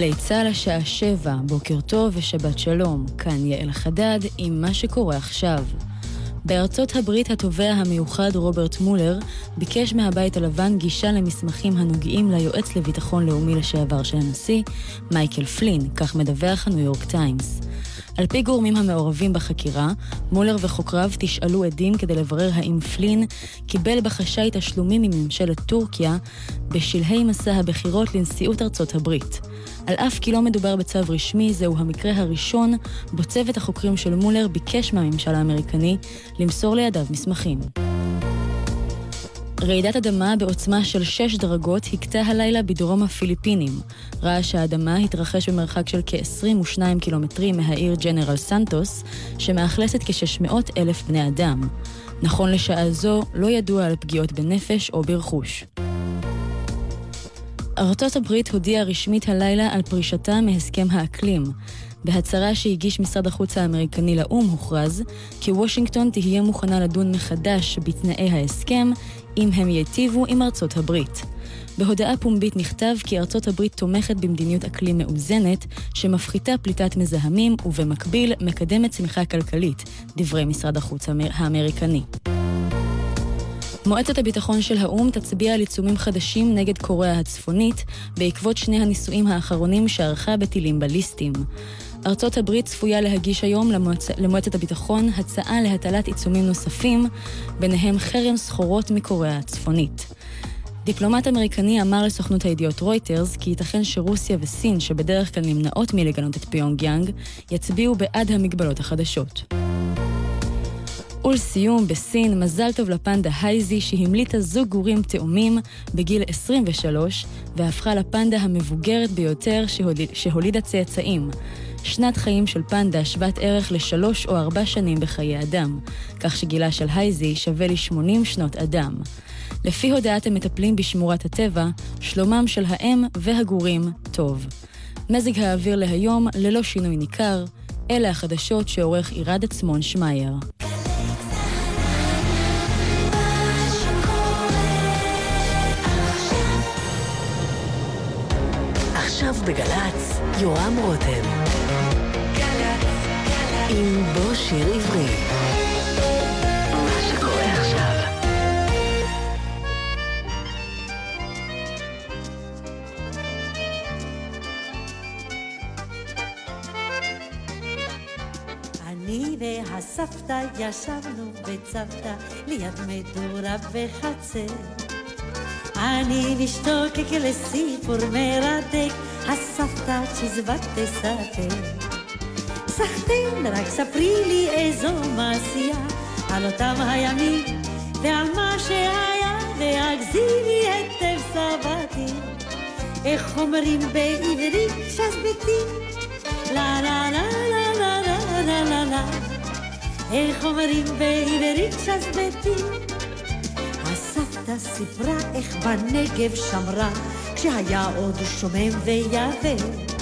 גלי צה"ל השעה שבע, בוקר טוב ושבת שלום. כאן יעל חדד עם מה שקורה עכשיו. בארצות הברית התובע המיוחד רוברט מולר ביקש מהבית הלבן גישה למסמכים הנוגעים ליועץ לביטחון לאומי לשעבר של הנשיא, מייקל פלין, כך מדווח הניו יורק טיימס. על פי גורמים המעורבים בחקירה, מולר וחוקריו תשאלו עדים כדי לברר האם פלין קיבל בחשאי תשלומים מממשלת טורקיה בשלהי מסע הבחירות לנשיאות ארצות הברית. על אף כי לא מדובר בצו רשמי, זהו המקרה הראשון בו צוות החוקרים של מולר ביקש מהממשל האמריקני למסור לידיו מסמכים. רעידת אדמה בעוצמה של 6 דרגות הכתה הלילה בדרום הפיליפינים. רעש האדמה התרחש במרחק של כ-22 קילומטרים מהעיר ג'נרל סנטוס, שמאכלסת כ-600 אלף בני אדם. נכון לשעה זו, לא ידוע על פגיעות בנפש או ברכוש. ארצות הברית הודיעה רשמית הלילה על פרישתה מהסכם האקלים. בהצהרה שהגיש משרד החוץ האמריקני לאו"ם הוכרז כי וושינגטון תהיה מוכנה לדון מחדש בתנאי ההסכם אם הם ייטיבו עם ארצות הברית. בהודעה פומבית נכתב כי ארצות הברית תומכת במדיניות אקלים מאוזנת שמפחיתה פליטת מזהמים ובמקביל מקדמת צמיחה כלכלית, דברי משרד החוץ האמריקני. מועצת הביטחון של האו"ם תצביע על עיצומים חדשים נגד קוריאה הצפונית בעקבות שני הניסויים האחרונים שערכה בטילים בליסטיים. ארצות הברית צפויה להגיש היום למועצ... למועצת הביטחון הצעה להטלת עיצומים נוספים, ביניהם חרם סחורות מקוריאה הצפונית. דיפלומט אמריקני אמר לסוכנות הידיעות רויטרס כי ייתכן שרוסיה וסין, שבדרך כלל נמנעות מלגנות את פיונג יאנג, יצביעו בעד המגבלות החדשות. ולסיום, בסין, מזל טוב לפנדה הייזי שהמליטה זוג גורים תאומים בגיל 23 והפכה לפנדה המבוגרת ביותר שהוליד, שהולידה צאצאים. שנת חיים של פנדה שוות ערך לשלוש או ארבע שנים בחיי אדם, כך שגילה של הייזי שווה ל-80 שנות אדם. לפי הודעת המטפלים בשמורת הטבע, שלומם של האם והגורים טוב. מזג האוויר להיום ללא שינוי ניכר, אלה החדשות שעורך עירד עצמון שמייר. עכשיו בגל"צ, יורם רותם. עם בוא שיר עברי. מה עכשיו. אני והסבתא ישבנו בצוותא ליד מדורה בחצר. אני משתוקק לסיפור מרתק, הסבתא צ'יזבט תספר. סחטיין, רק ספרי לי איזו מעשייה, על אותם הימים ועל מה שהיה, והגזימי היטב סבתי. איך אומרים בעברית שזבתי? לה לה לה לה לה לה לה לה לה איך אומרים בעברית שזבתי? הסבתא סיפרה איך בנגב שמרה כשהיה עוד שומם ויבש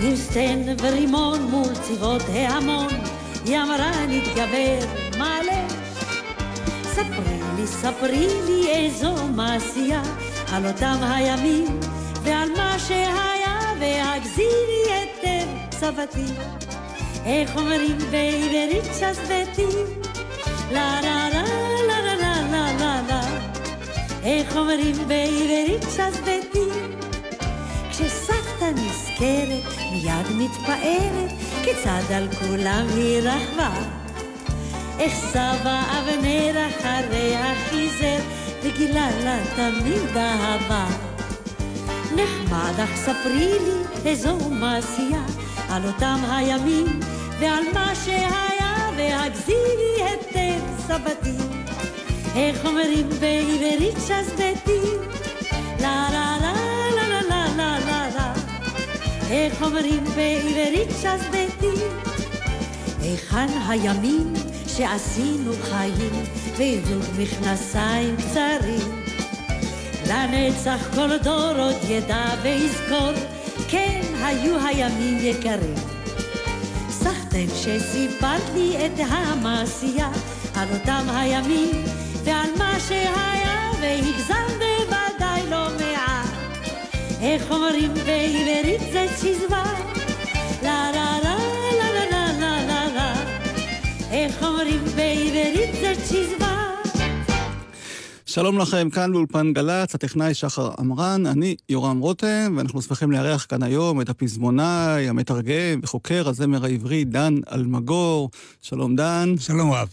עם סטן ורימון מול צבאות ההמון. היא אמרה נתגבר מלא ספרי לי, ספרי לי איזו מעשייה על אותם הימים ועל מה שהיה והגזירי היטב סבתי. איך אומרים בעברית שזבתי לה לה לה לה לה לה לה לה לה. איך אומרים בעברית שזבתי כשסבתא נזכרת מיד מתפארת כיצד על כולם היא רכבה איך סבא אבנר אחריה חיזר וגילה לה תמיד אהבה. נחמד אך ספרי לי איזו מעשייה על אותם הימים ועל מה שהיה והגזירי היטב סבתי. איך אומרים בעברית שזבתי? לה לה לה לה איך אומרים בעברית שזבתי היכן הימים שעשינו חיים ועידוד מכנסיים קצרים? לנצח כל דור עוד ידע ויזכור כן היו הימים יקרים. סחטן שסיפרת לי את המעשייה על אותם הימים ועל מה שהיה מעט איך אומרים בעברית זה צ'יזבט? לה לה לה לה לה לה לה לה איך אומרים בעברית זה צ'יזבט? שלום לכם, כאן באולפן גל"צ, הטכנאי שחר עמרן, אני יורם רותם, ואנחנו שמחים לארח כאן היום את הפזמונאי, המתרגם וחוקר הזמר העברי דן אלמגור. שלום דן. שלום רב.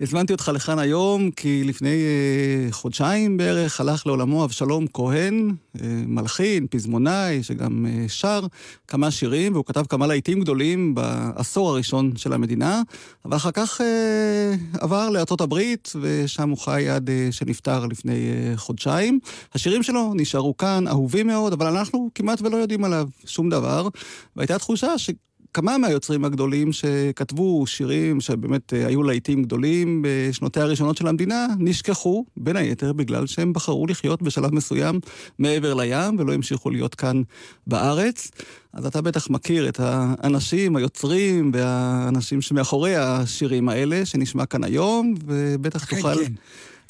הזמנתי אותך לכאן היום כי לפני אה, חודשיים בערך הלך לעולמו אבשלום כהן, אה, מלחין, פזמונאי, שגם אה, שר כמה שירים, והוא כתב כמה להיטים גדולים בעשור הראשון של המדינה, אבל אחר כך אה, עבר הברית, ושם הוא חי עד אה, שנפטר. לפני uh, חודשיים. השירים שלו נשארו כאן, אהובים מאוד, אבל אנחנו כמעט ולא יודעים עליו שום דבר. והייתה תחושה ש... כמה מהיוצרים הגדולים שכתבו שירים שבאמת uh, היו להיטים גדולים בשנותיה הראשונות של המדינה, נשכחו, בין היתר בגלל שהם בחרו לחיות בשלב מסוים מעבר לים ולא המשיכו להיות כאן בארץ. אז אתה בטח מכיר את האנשים, היוצרים והאנשים שמאחורי השירים האלה, שנשמע כאן היום, ובטח כן, תוכל... כן.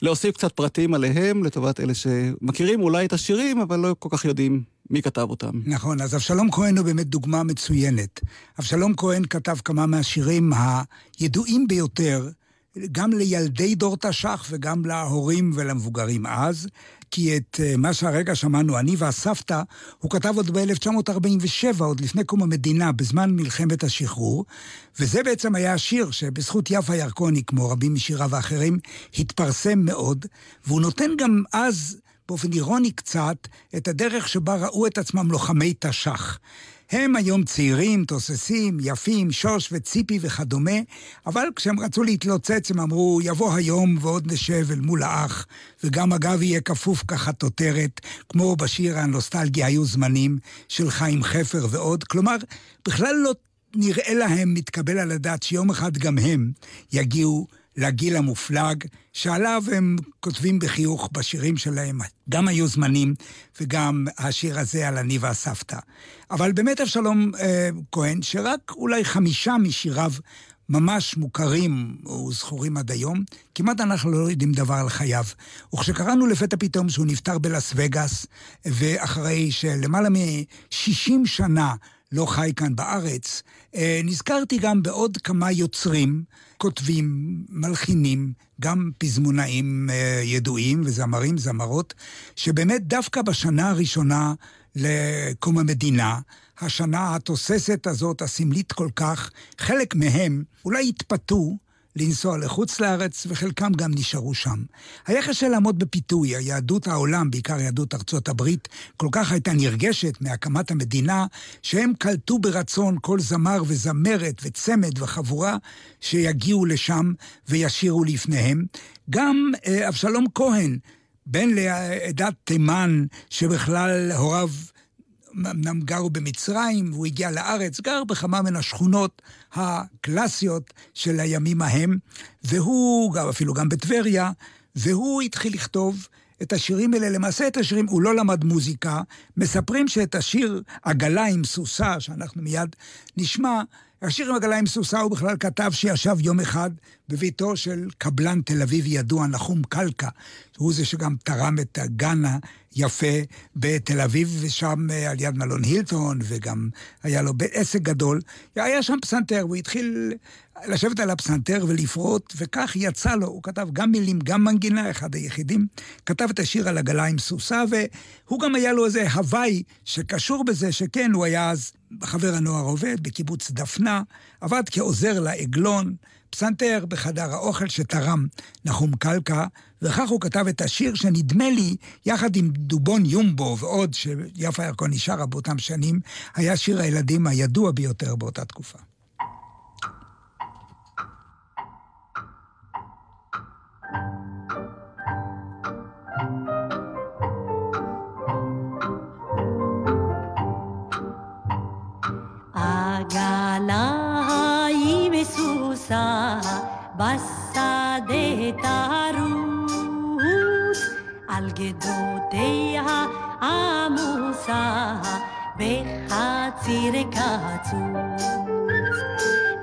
להוסיף קצת פרטים עליהם, לטובת אלה שמכירים אולי את השירים, אבל לא כל כך יודעים מי כתב אותם. נכון, אז אבשלום כהן הוא באמת דוגמה מצוינת. אבשלום כהן כתב כמה מהשירים הידועים ביותר, גם לילדי דור תש"ח וגם להורים ולמבוגרים אז, כי את אה, מה שהרגע שמענו, אני והסבתא, הוא כתב עוד ב-1947, עוד לפני קום המדינה, בזמן מלחמת השחרור, וזה בעצם היה השיר שבזכות יפה ירקוני, כמו רבים משיריו האחרים, התפרסם מאוד, והוא נותן גם אז באופן אירוני קצת, את הדרך שבה ראו את עצמם לוחמי תש"ח. הם היום צעירים, תוססים, יפים, שוש וציפי וכדומה, אבל כשהם רצו להתלוצץ הם אמרו, יבוא היום ועוד נשב אל מול האח, וגם הגב יהיה כפוף כחטוטרת, כמו בשיר הנוסטלגי היו זמנים של חיים חפר ועוד. כלומר, בכלל לא נראה להם מתקבל על הדעת שיום אחד גם הם יגיעו לגיל המופלג, שעליו הם כותבים בחיוך בשירים שלהם. גם היו זמנים, וגם השיר הזה על אני והסבתא. אבל באמת אבשלום אה, כהן, שרק אולי חמישה משיריו ממש מוכרים וזכורים עד היום, כמעט אנחנו לא יודעים דבר על חייו. וכשקראנו לפתע פתאום שהוא נפטר בלאס וגאס, ואחרי שלמעלה מ-60 שנה לא חי כאן בארץ, אה, נזכרתי גם בעוד כמה יוצרים, כותבים, מלחינים, גם פזמונאים אה, ידועים וזמרים, זמרות, שבאמת דווקא בשנה הראשונה לקום המדינה, השנה התוססת הזאת, הסמלית כל כך, חלק מהם אולי התפתו לנסוע לחוץ לארץ, וחלקם גם נשארו שם. היה קשה לעמוד בפיתוי, היהדות העולם, בעיקר יהדות ארצות הברית, כל כך הייתה נרגשת מהקמת המדינה, שהם קלטו ברצון כל זמר וזמרת וצמד וחבורה שיגיעו לשם וישירו לפניהם. גם אה, אבשלום כהן, בן לעדת תימן, שבכלל הוריו אמנם גרו במצרים, והוא הגיע לארץ, גר בכמה מן השכונות הקלאסיות של הימים ההם, והוא, גם, אפילו גם בטבריה, והוא התחיל לכתוב את השירים האלה. למעשה את השירים, הוא לא למד מוזיקה. מספרים שאת השיר עגלה עם סוסה, שאנחנו מיד נשמע, השיר עם עגלה עם סוסה הוא בכלל כתב שישב יום אחד בביתו של קבלן תל אביבי ידוע, נחום קלקה. הוא זה שגם תרם את הגן היפה בתל אביב, ושם אה, על יד מלון הילטון, וגם היה לו עסק גדול. היה שם פסנתר, הוא התחיל לשבת על הפסנתר ולפרוט, וכך יצא לו. הוא כתב גם מילים, גם מנגינה, אחד היחידים. כתב את השיר על עגלה עם סוסה, והוא גם היה לו איזה הוואי שקשור בזה, שכן, הוא היה אז חבר הנוער עובד בקיבוץ דפנה, עבד כעוזר לעגלון, פסנתר בחדר האוכל שתרם נחום קלקה, וכך הוא כתב את השיר שנדמה לי, יחד עם דובון יומבו ועוד, שיפה ירקוני שרה באותם שנים, היה שיר הילדים הידוע ביותר באותה תקופה. היא מסוסה בשדה תרוץ על גדותיה עמוסה בחציר קצוץ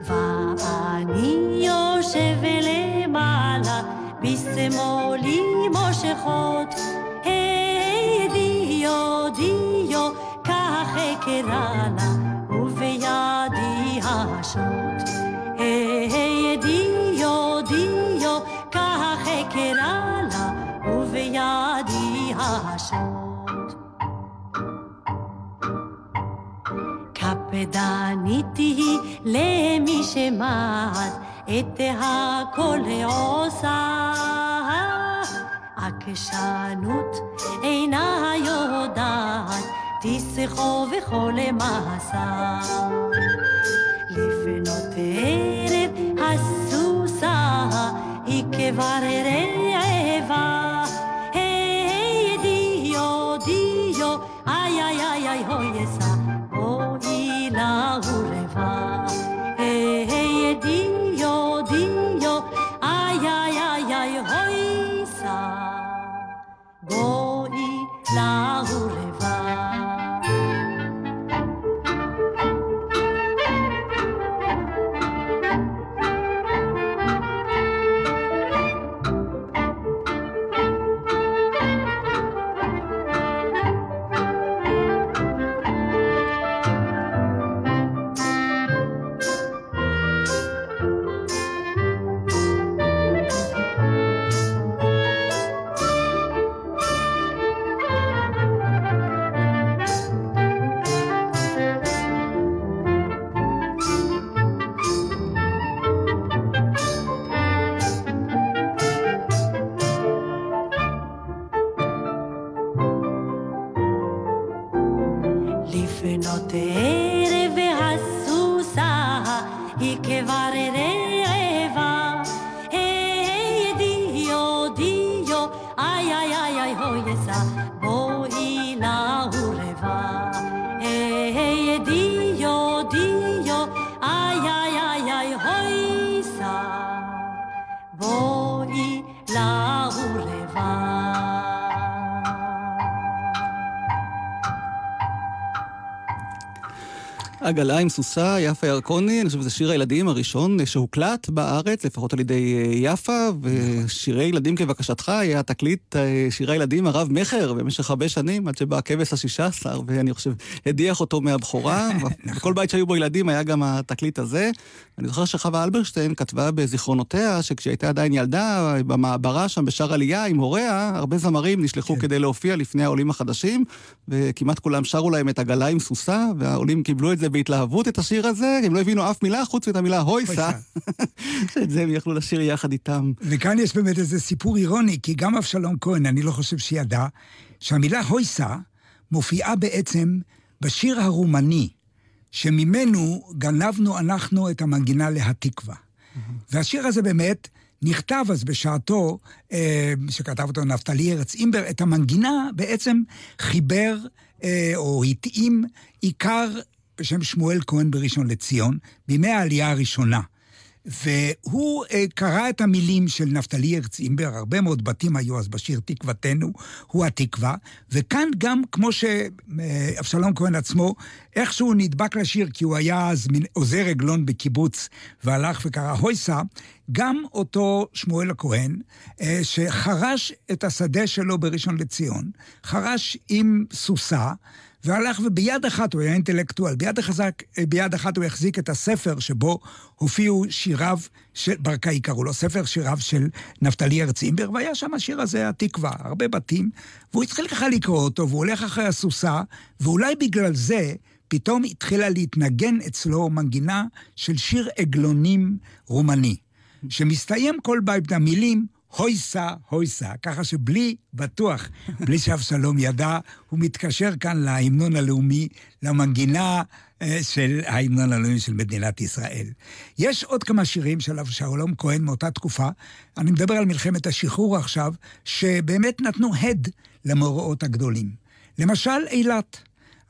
ואני יושב למעלה בשמאלי מושכות היי דיו דיו אקרא לה, השוט. היי דיו דיו, כך אקרא לה, ובידי השוט. קפדנית היא למי שמעת את הכל עושה. עקשנות אינה יודעת, תסחו וכל מעשה. לפנות ערב הסוסה, היא כבר עגלה עם סוסה, יפה ירקוני, אני חושב שזה שיר הילדים הראשון שהוקלט בארץ, לפחות על ידי אה, יפה, ושירי ילדים כבקשתך היה תקליט אה, שירי הילדים הרב-מכר במשך הרבה שנים, עד שבא הכבש השישה עשר, ואני חושב, הדיח אותו מהבכורה. בכל בית שהיו בו ילדים היה גם התקליט הזה. אני זוכר שחווה אלברשטיין כתבה בזיכרונותיה, שכשהיא הייתה עדיין ילדה, במעברה שם בשער עלייה עם הוריה, הרבה זמרים נשלחו כדי להופיע לפני העולים החדשים, וכמעט כולם שרו להם את עגלה עם סוסה, והעולים קיבלו את זה בהתלהבות, את השיר הזה, הם לא הבינו אף מילה חוץ מאת המילה הויסה, שאת זה הם יכלו לשיר יחד איתם. וכאן יש באמת איזה סיפור אירוני, כי גם אבשלום כהן, אני לא חושב שידע, שהמילה הויסה מופיעה בעצם בשיר הרומני, שממנו גנבנו אנחנו את המנגינה להתקווה. והשיר הזה באמת נכתב אז בשעתו, אה, שכתב אותו נפתלי ארץ אימבר, את המנגינה בעצם חיבר אה, או התאים עיקר בשם שמואל כהן בראשון לציון, בימי העלייה הראשונה. והוא אה, קרא את המילים של נפתלי ארץ אימבר, הרבה מאוד בתים היו אז בשיר תקוותנו, הוא התקווה, וכאן גם, כמו שאבשלום כהן עצמו, איכשהו נדבק לשיר, כי הוא היה אז עוזר עגלון בקיבוץ, והלך וקרא הויסה, גם אותו שמואל הכהן, אה, שחרש את השדה שלו בראשון לציון, חרש עם סוסה, והלך וביד אחת, הוא היה אינטלקטואל, ביד, החזק, ביד אחת הוא החזיק את הספר שבו הופיעו שיריו, של, ברקאי קראו לו, ספר שיריו של נפתלי ארץ אימבר, והיה שם השיר הזה, התקווה, הרבה בתים, והוא התחיל ככה לקרוא אותו, והוא הולך אחרי הסוסה, ואולי בגלל זה פתאום התחילה להתנגן אצלו מנגינה של שיר עגלונים רומני, שמסתיים כל בית במילים הויסה, הויסה, ככה שבלי, בטוח, בלי שאבשלום ידע, הוא מתקשר כאן להמנון הלאומי, למנגינה אה, של ההמנון הלאומי של מדינת ישראל. יש עוד כמה שירים של אבשלום כהן מאותה תקופה, אני מדבר על מלחמת השחרור עכשיו, שבאמת נתנו הד למאורעות הגדולים. למשל, אילת.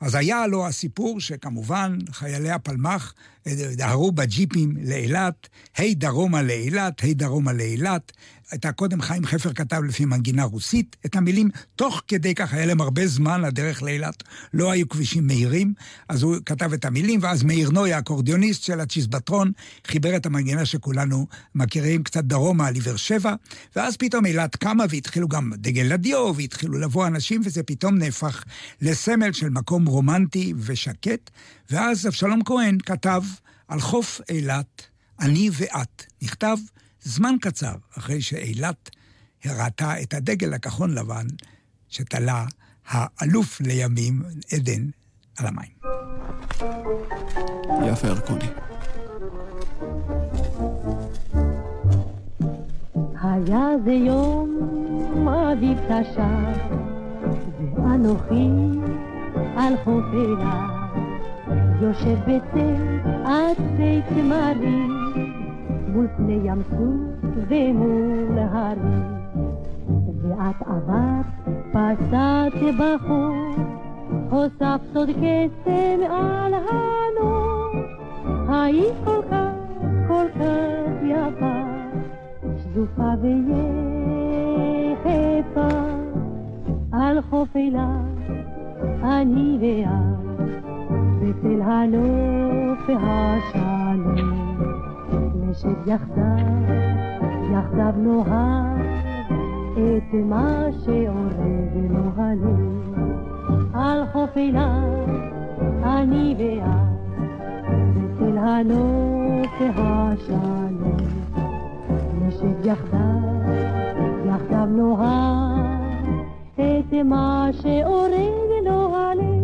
אז היה לו הסיפור שכמובן חיילי הפלמ"ח דהרו בג'יפים לאילת, היי דרומה לאילת, היי דרומה לאילת. הייתה קודם, חיים חפר כתב לפי מנגינה רוסית את המילים, תוך כדי כך היה להם הרבה זמן, הדרך לאילת, לא היו כבישים מהירים, אז הוא כתב את המילים, ואז מאיר נוי, האקורדיוניסט של הצ'יזבטרון, חיבר את המנגינה שכולנו מכירים קצת דרומה על עיוור שבע, ואז פתאום אילת קמה והתחילו גם דגל לדיו, והתחילו לבוא אנשים, וזה פתאום נהפך לסמל של מקום רומנטי ושקט, ואז אבשלום כהן כתב על חוף אילת, אני ואת. נכתב זמן קצר אחרי שאילת הראתה את הדגל הכחון לבן שתלה האלוף לימים עדן על המים. יפה ירקוני. היה זה יום אביב תש"ח, ואנוכי על חוף אילת, יושב בצל עצי תמרים, מול פני ים סוף ומול הרים. ואת עברת, פסעת בחור, הוספת עוד קסם על הנור. היית כל כך, כל כך יפה, שזופה ויחפה, על חוף אילת, אני ואת, בצל הנוף והשלום. נשב יחדיו, יחדיו נאהב את מה שעורב לו הלב. על חוף אילת, אני ואת, בצל הנוף והשלום. נשב יחדיו, יחדיו נאהב את מה שעורב לו הלב.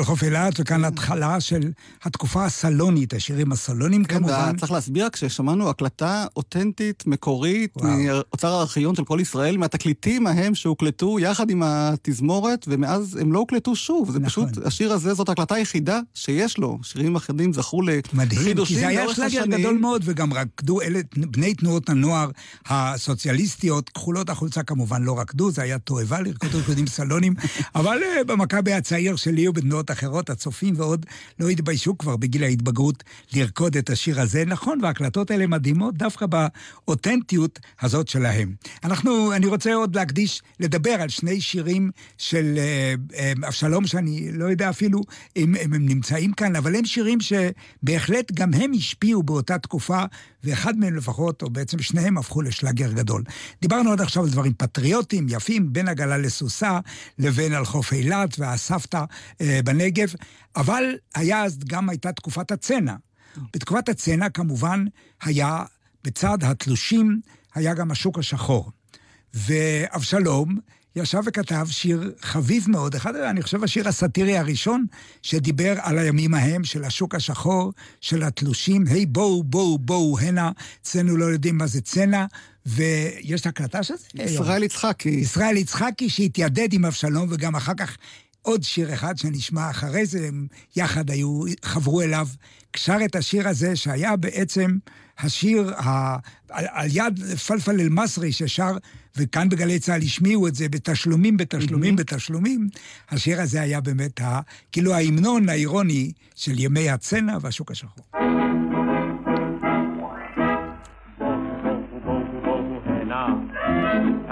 על חוף אילת, וכאן התחלה של התקופה הסלונית, השירים הסלונים כן, כמובן. צריך להסביר, כששמענו הקלטה אותנטית, מקורית, וואו. מאוצר הארכיון של כל ישראל, מהתקליטים ההם שהוקלטו יחד עם התזמורת, ומאז הם לא הוקלטו שוב. זה נכון. פשוט, השיר הזה, זאת ההקלטה היחידה שיש לו. שירים אחרים זכו מדהים, כי לחידושים זה היה לאורך השנים. גדול מאוד, וגם רקדו אלה, בני תנועות הנוער הסוציאליסטיות, כחולות החולצה כמובן לא רקדו, זה היה תועבה לרקוד ריקודים סלונים, אבל אה, במכבי הצעיר שלי ובתנועות אחרות, הצופים ועוד, לא התביישו כבר בגיל ההתבגרות לרקוד את השיר הזה. נכון, וההקלטות האלה מדהימות דווקא באותנטיות הזאת שלהם. אנחנו, אני רוצה עוד להקדיש, לדבר על שני שירים של אה, אה, אבשלום, שאני לא יודע אפילו אם, אם הם נמצאים כאן, אבל הם שירים שבהחלט גם הם השפיעו באותה תקופה, ואחד מהם לפחות, או בעצם שניהם הפכו לשלאגר גדול. דיברנו עד עכשיו על דברים פטריוטיים, יפים, בין עגלה לסוסה, לבין על חוף אילת והסבתא אה, אבל היה אז גם הייתה תקופת הצנע. בתקופת הצנע כמובן היה, בצד התלושים, היה גם השוק השחור. ואבשלום ישב וכתב שיר חביב מאוד, אחד, אני חושב, השיר הסאטירי הראשון, שדיבר על הימים ההם של השוק השחור, של התלושים, היי בואו, בואו, בואו הנה, אצלנו לא יודעים מה זה צנע, ויש את ההקלטה של זה? ישראל יצחקי. ישראל יצחקי שהתיידד עם אבשלום, וגם אחר כך עוד שיר אחד שנשמע אחרי זה, הם יחד היו, חברו אליו, שר את השיר הזה, שהיה בעצם השיר ה... על, על יד פלפל אל-מסרי ששר, וכאן בגלי צה"ל השמיעו את זה בתשלומים, בתשלומים, mm-hmm. בתשלומים. השיר הזה היה באמת ה... כאילו ההמנון האירוני של ימי הצנע והשוק השחור.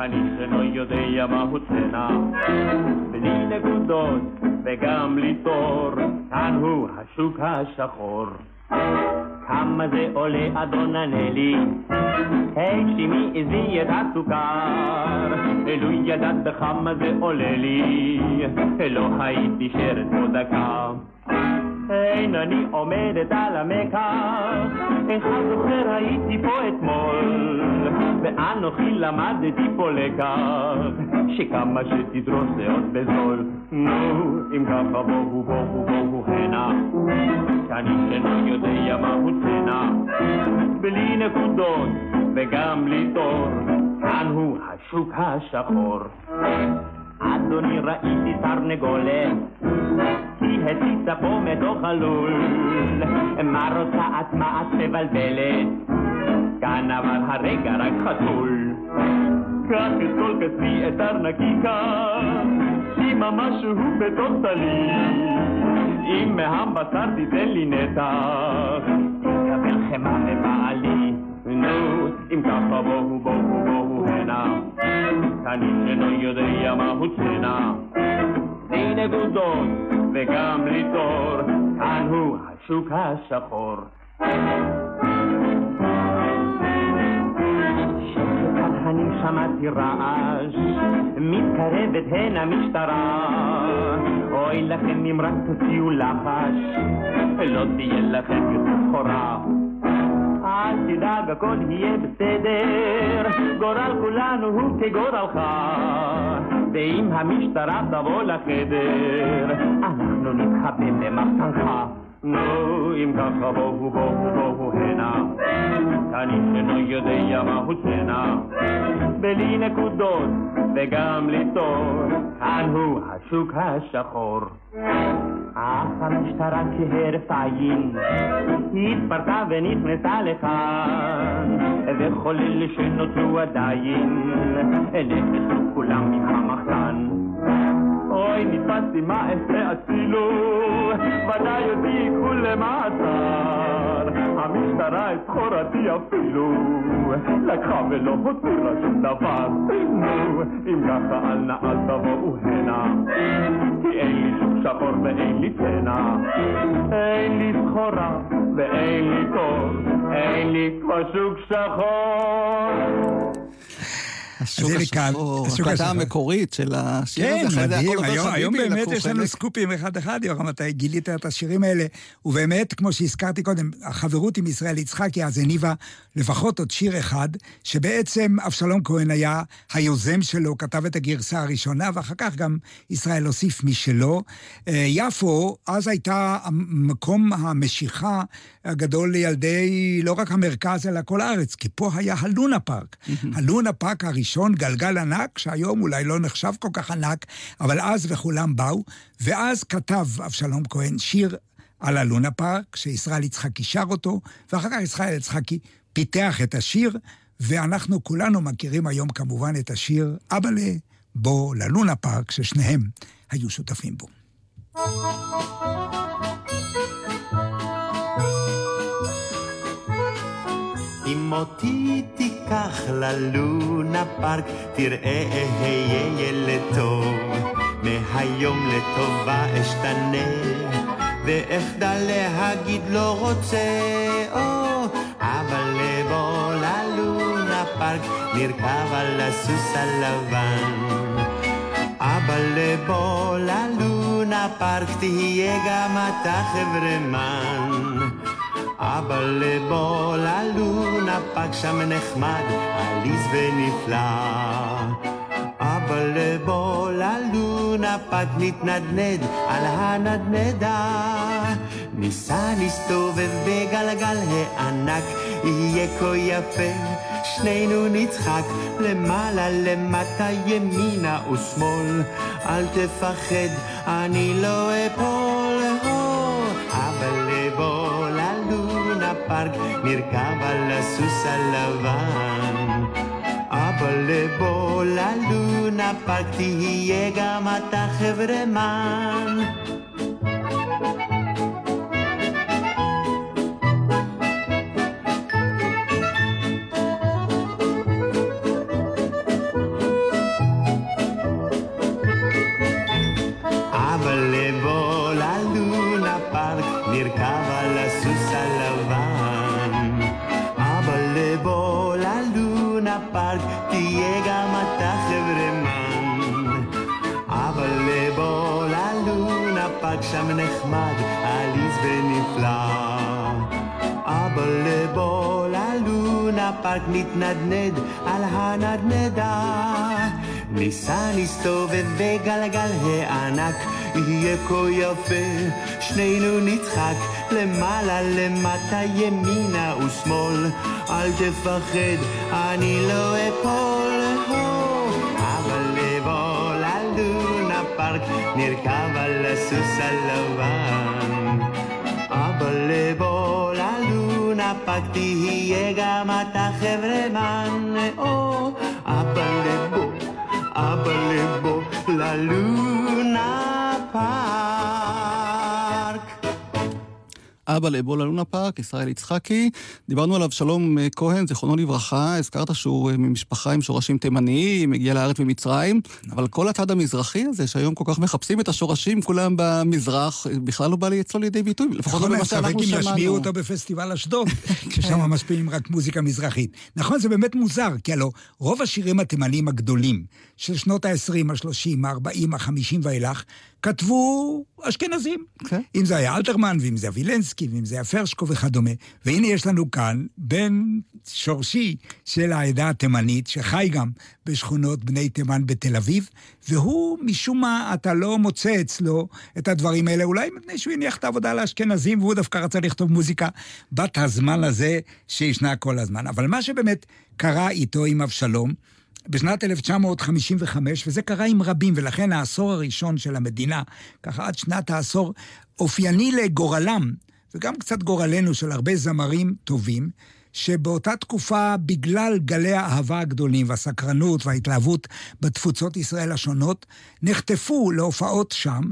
אני שלא יודע מהו צנע, בלי נקודות וגם בלי תור, כאן הוא השוק השחור. כמה זה עולה אדון ענלי? הגשימי עזי את הסוכר, אלו ידעת בכמה זה עולה לי, לא הייתי שרת פה דקה. אין אני עומדת על המקח, איך זוכר הייתי פה אתמול, ואנוכי למדתי פה לקח, שכמה שתדרוס זה עוד בזול. נו, אם ככה בואו בואו בואו הנה, שאני שלא יודע מהו צנע, בלי נקודות וגם בלי תור, כאן הוא השוק השחור. אדוני ראיתי תרנגולת, היא הציצה פה מתוך הלול. מה רוצה את מה את מבלבלת? כאן אבל הרגע רק חתול. קח את כל כספי את ארנקיקה, שימה משהו בתוך טלי. אם מהבשר תיתן לי נתח, תקבל חמאה מבעלי. נו, אם ככה בואו בואו בואו הנה, אני שלא יודע מהו צנע. בלי נקודות וגם בלי תור, כאן הוא השוק השחור. אני שמעתי רעש, מתקרבת הנה משטרה. אוי לכם אם רק תוציאו לחש, לא תהיה לכם יותר סחורה. אל תדאג, הכל יהיה בסדר, גורל כולנו הוא כגורלך. ואם המשטרה תבוא לחדר, אנחנו נתחבא במחסנך. נו, אם ככה בואו בואו בואו הנה, אני שלא יודע מהו צנע, בלי נקודות וגם בלי תור, כאן הוא השוק השחור. אך המשטרה כהרף עין, התפרקה ונכנסה לכאן, וכל אלה שנותרו עדיין, נכנסו כולם עם המחסן. אוי, נתפסתי מה אעשה אצילו, ודאי אותי ייקחו למעצר. המשטרה את סחורתי אפילו לקחה ולא הותירה שום דבר. נו, אם ככה אל נא אל תבואו הנה, כי אין לי שוק שחור ואין לי צנע. אין לי סחורה ואין לי תור, אין לי כבר שוק שחור. השוק השחור, הקלטה המקורית של השיר כן, הזה. כן, מדהים, היום, היום באמת יש לנו סקופים אחד-אחד, יורם, אתה גילית את השירים האלה, ובאמת, כמו שהזכרתי קודם, החברות עם ישראל יצחקי אז הניבה לפחות עוד שיר אחד, שבעצם אבשלום כהן היה היוזם שלו, כתב את הגרסה הראשונה, ואחר כך גם ישראל הוסיף משלו. אה, יפו, אז הייתה מקום המשיכה הגדול לילדי לא רק המרכז, אלא כל הארץ, כי פה היה הלונה פארק. הלונה פארק הראשון, גלגל ענק, שהיום אולי לא נחשב כל כך ענק, אבל אז וכולם באו, ואז כתב אבשלום כהן שיר על הלונה פארק, שישראל יצחקי שר אותו, ואחר כך ישראל יצחקי פיתח את השיר, ואנחנו כולנו מכירים היום כמובן את השיר "אבאלה, בוא ללונה פארק", ששניהם היו שותפים בו. אם אותי תיקח ללונה פארק, תראה אהיה ילד טוב. מהיום לטובה אשתנה, ואחדל להגיד לא רוצה, או, אבל לבוא ללונה פארק, נרכב על הסוס הלבן. אבל לבוא ללונה פארק, תהיה גם אתה חברמן. אבל לבוא ללונה פארק שם נחמד, עליז ונפלא. אבל לבוא ללונה פארק נתנדנד על הנדנדה. ניסע נסתובב בגלגל הענק, יהיה כה יפה, שנינו נצחק למעלה למטה ימינה ושמאל אל תפחד אני לא אפול ללונה פארק נרכב על הסוס הלבן אבל לבוא ללונה פארק תהיה גם אתה חברמן פארק נתנדנד על הנדנדה. ניסע נסתובב בגלגל הענק, יהיה כה יפה, שנינו נצחק, למעלה למטה ימינה ושמאל, אל תפחד, אני לא אפול. אבל לבוא ללונה פארק, נרכב על הסוס הלבן. אבל לבוא פארק תהיה גם אתה חברמן. או, אבל לבוא, אבל לבוא ללונה פארק. אבא לאבולה לונה פארק, ישראל יצחקי. דיברנו עליו שלום אה, כהן, זיכרונו לברכה. הזכרת שהוא אה, ממשפחה עם שורשים תימניים, הגיע לארץ ממצרים, אבל כל הצד המזרחי הזה, שהיום כל כך מחפשים את השורשים, כולם במזרח, אה, בכלל לא בא לי אצלו לידי ביטוי, לפחות לא נכון, במה ספק שאנחנו אם ישמיעו שמענו. אותו בפסטיבל אשדוד, ששם משפיעים רק מוזיקה מזרחית. נכון, זה באמת מוזר, כי הלוא רוב השירים התימניים הגדולים של שנות ה-20, ה-30, ה-40, ה-50 ואילך, כתבו אשכנזים. כן. אם זה היה אלתרמן, ואם זה היה וילנסקי, ואם זה היה פרשקו וכדומה. והנה יש לנו כאן בן שורשי של העדה התימנית, שחי גם בשכונות בני תימן בתל אביב, והוא, משום מה, אתה לא מוצא אצלו את הדברים האלה, אולי מפני שהוא הניח את העבודה לאשכנזים, והוא דווקא רצה לכתוב מוזיקה בת הזמן הזה שישנה כל הזמן. אבל מה שבאמת קרה איתו עם אבשלום, בשנת 1955, וזה קרה עם רבים, ולכן העשור הראשון של המדינה, ככה עד שנת העשור, אופייני לגורלם, וגם קצת גורלנו של הרבה זמרים טובים, שבאותה תקופה, בגלל גלי האהבה הגדולים והסקרנות וההתלהבות בתפוצות ישראל השונות, נחטפו להופעות שם,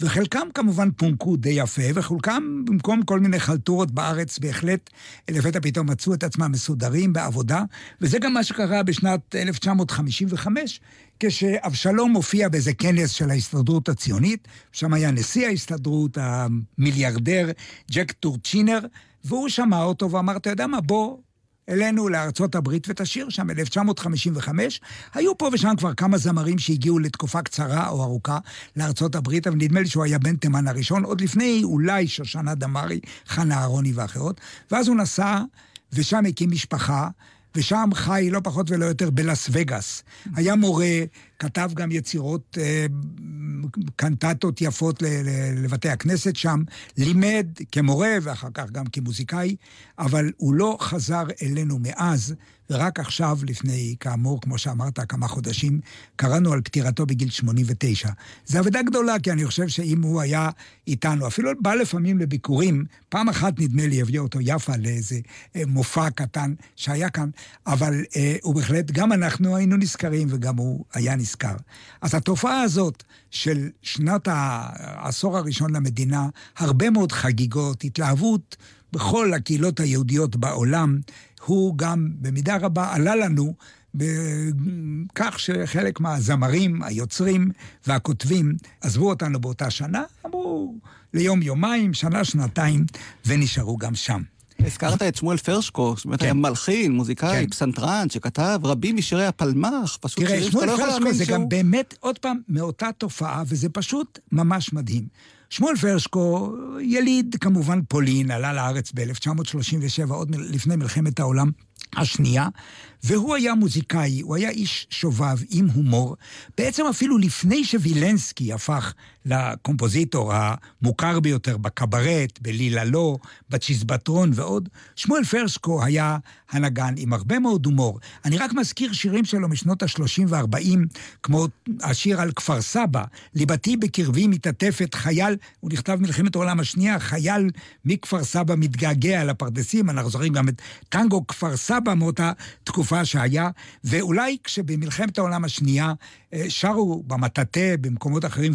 וחלקם כמובן פונקו די יפה, וחלקם במקום כל מיני חלטורות בארץ, בהחלט לפתע פתאום מצאו את עצמם מסודרים בעבודה, וזה גם מה שקרה בשנת 1955, כשאבשלום הופיע באיזה כנס של ההסתדרות הציונית, שם היה נשיא ההסתדרות, המיליארדר ג'ק טורצ'ינר, והוא שמע אותו ואמר, אתה יודע מה, בוא אלינו לארצות הברית ותשאיר שם, ב-1955. היו פה ושם כבר כמה זמרים שהגיעו לתקופה קצרה או ארוכה לארצות הברית, אבל נדמה לי שהוא היה בן תימן הראשון, עוד לפני אולי שושנה דמארי, חנה אהרוני ואחרות. ואז הוא נסע, ושם הקים משפחה. ושם חי לא פחות ולא יותר בלאס וגאס. היה מורה, כתב גם יצירות, אה, קנטטות יפות לבתי הכנסת שם, לימד כמורה ואחר כך גם כמוזיקאי, אבל הוא לא חזר אלינו מאז, ורק עכשיו, לפני, כאמור, כמו שאמרת, כמה חודשים, קראנו על פטירתו בגיל 89. זו אבדה גדולה, כי אני חושב שאם הוא היה איתנו, אפילו בא לפעמים לביקורים, פעם אחת נדמה לי הביאו אותו יפה לאיזה אה, מופע קטן שהיה כאן, אבל אה, הוא בהחלט, גם אנחנו היינו נזכרים וגם הוא היה נזכר. אז התופעה הזאת של שנת העשור הראשון למדינה, הרבה מאוד חגיגות, התלהבות בכל הקהילות היהודיות בעולם, הוא גם במידה רבה עלה לנו בכך שחלק מהזמרים, היוצרים והכותבים עזבו אותנו באותה שנה, אמרו ליום, יומיים, שנה, שנתיים, ונשארו גם שם. הזכרת את שמואל פרשקו, שבאמת כן. היה מלחין, מוזיקאי, כן. פסנתרן, שכתב רבים משירי הפלמ"ח, פשוט תראה, שירים שמואל שאתה לא יכול פרשקו להאמין זה שהוא... גם באמת, עוד פעם, מאותה תופעה, וזה פשוט ממש מדהים. שמואל פרשקו, יליד כמובן פולין, עלה לארץ ב-1937, עוד לפני מלחמת העולם השנייה, והוא היה מוזיקאי, הוא היה איש שובב עם הומור. בעצם אפילו לפני שווילנסקי הפך לקומפוזיטור המוכר ביותר בקברט, בלילה לא, בצ'יזבטרון ועוד, שמואל פרסקו היה הנגן עם הרבה מאוד הומור. אני רק מזכיר שירים שלו משנות ה-30 וה-40, כמו השיר על כפר סבא, ליבתי בקרבי מתעטפת חייל, הוא נכתב מלחמת העולם השנייה, חייל מכפר סבא מתגעגע לפרדסים, אנחנו זוכרים גם את טנגו כפר סבא מאותה תקופה שהיה, ואולי כשבמלחמת העולם השנייה אה, שרו במטאטא, במקומות אחרים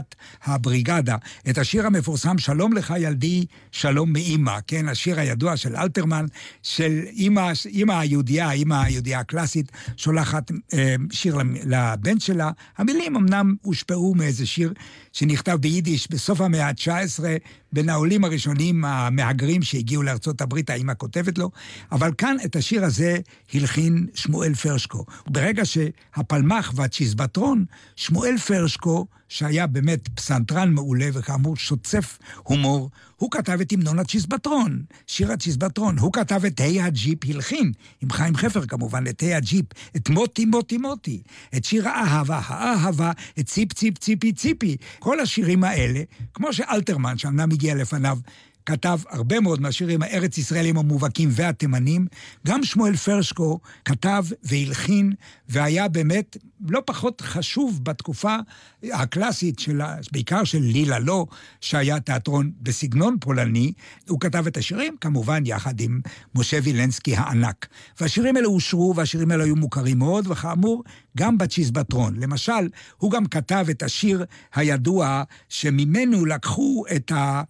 ובלהקת הבריגדה, את השיר המפורסם "שלום לך ילדי, שלום מאימא", כן, השיר הידוע של אלתרמן, של אימא, אימא היהודייה, אימא היהודייה הקלאסית, שולחת אה, שיר לבן שלה. המילים אמנם הושפעו מאיזה שיר שנכתב ביידיש בסוף המאה ה-19, בין העולים הראשונים המהגרים שהגיעו לארצות הברית, האמא כותבת לו, אבל כאן את השיר הזה הלחין שמואל פרשקו. ברגע שהפלמ"ח והצ'יזבטרון, שמואל פרשקו, שהיה באמת פסנתרן מעולה וכאמור שוצף הומור, הוא כתב את המנון הצ'יזבטרון, שיר הצ'יזבטרון. הוא כתב את היי הג'יפ הלחין, עם חיים חפר כמובן, את היי הג'יפ, את מוטי מוטי מוטי, את שיר האהבה, האהבה, את ציפ ציפ ציפי ציפי. כל השירים האלה, כמו שאלתרמן, שאמנם הגיע לפניו, כתב הרבה מאוד מהשירים הארץ ישראלים המובהקים והתימנים. גם שמואל פרשקו כתב והלחין, והיה באמת לא פחות חשוב בתקופה הקלאסית, של, בעיקר של לילה לא, שהיה תיאטרון בסגנון פולני. הוא כתב את השירים, כמובן יחד עם משה וילנסקי הענק. והשירים האלה אושרו, והשירים האלה היו מוכרים מאוד, וכאמור, גם בצ'יזבטרון. למשל, הוא גם כתב את השיר הידוע, שממנו לקחו את ה...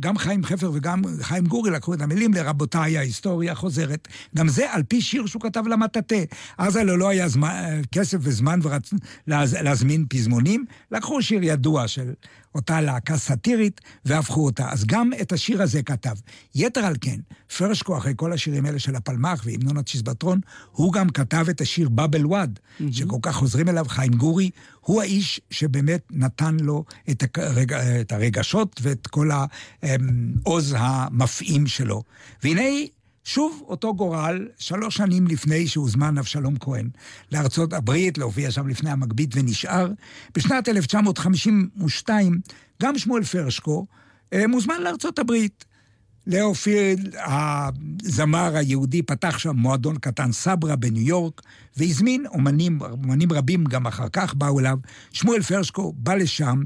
גם חיים חפר וגם חיים גורי לקחו את המילים לרבותיי, ההיסטוריה חוזרת. גם זה על פי שיר שהוא כתב למטאטא. אז הלוא לא היה זמן, כסף וזמן ורצ... להז... להזמין פזמונים, לקחו שיר ידוע של אותה להקה סאטירית והפכו אותה. אז גם את השיר הזה כתב. יתר על כן, פרשקו, אחרי כל השירים האלה של הפלמ"ח והמנון הצ'יזבטרון, הוא גם כתב את השיר באבל וואד, mm-hmm. שכל כך חוזרים אליו, חיים גורי, הוא האיש שבאמת נתן לו את, הרג... את הרגשות ואת כל העוז המפעים שלו. והנה שוב אותו גורל, שלוש שנים לפני שהוזמן אבשלום כהן לארצות הברית, להופיע שם לפני המגבית ונשאר. בשנת 1952, גם שמואל פרשקו אה, מוזמן לארצות הברית. להופיע, הזמר היהודי פתח שם מועדון קטן סברה בניו יורק, והזמין אומנים, אומנים רבים גם אחר כך באו אליו. שמואל פרשקו בא לשם,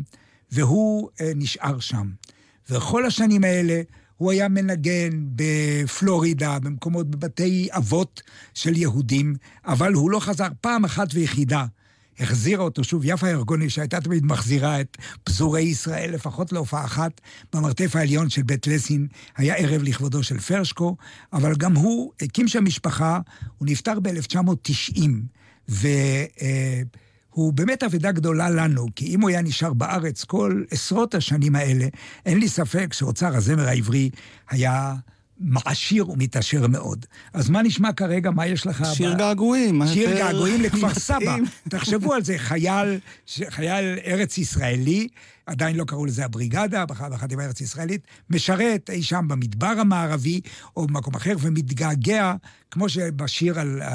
והוא אה, נשאר שם. וכל השנים האלה הוא היה מנגן בפלורידה, במקומות, בבתי אבות של יהודים, אבל הוא לא חזר פעם אחת ויחידה. החזירה אותו שוב, יפה ירגוני, שהייתה תמיד מחזירה את פזורי ישראל, לפחות להופעה אחת, במרתף העליון של בית לסין, היה ערב לכבודו של פרשקו, אבל גם הוא הקים שם משפחה, הוא נפטר ב-1990, ו... אה, הוא באמת אבדה גדולה לנו, כי אם הוא היה נשאר בארץ כל עשרות השנים האלה, אין לי ספק שאוצר הזמר העברי היה מעשיר ומתעשר מאוד. אז מה נשמע כרגע? מה יש לך? שיר ב... געגועים. שיר געגועים לכפר סבא. תחשבו על זה, חייל, חייל ארץ ישראלי, עדיין לא קראו לזה הבריגדה, בחטיבה הארץ ישראלית, משרת אי שם במדבר המערבי או במקום אחר ומתגעגע, כמו שבשיר על, uh,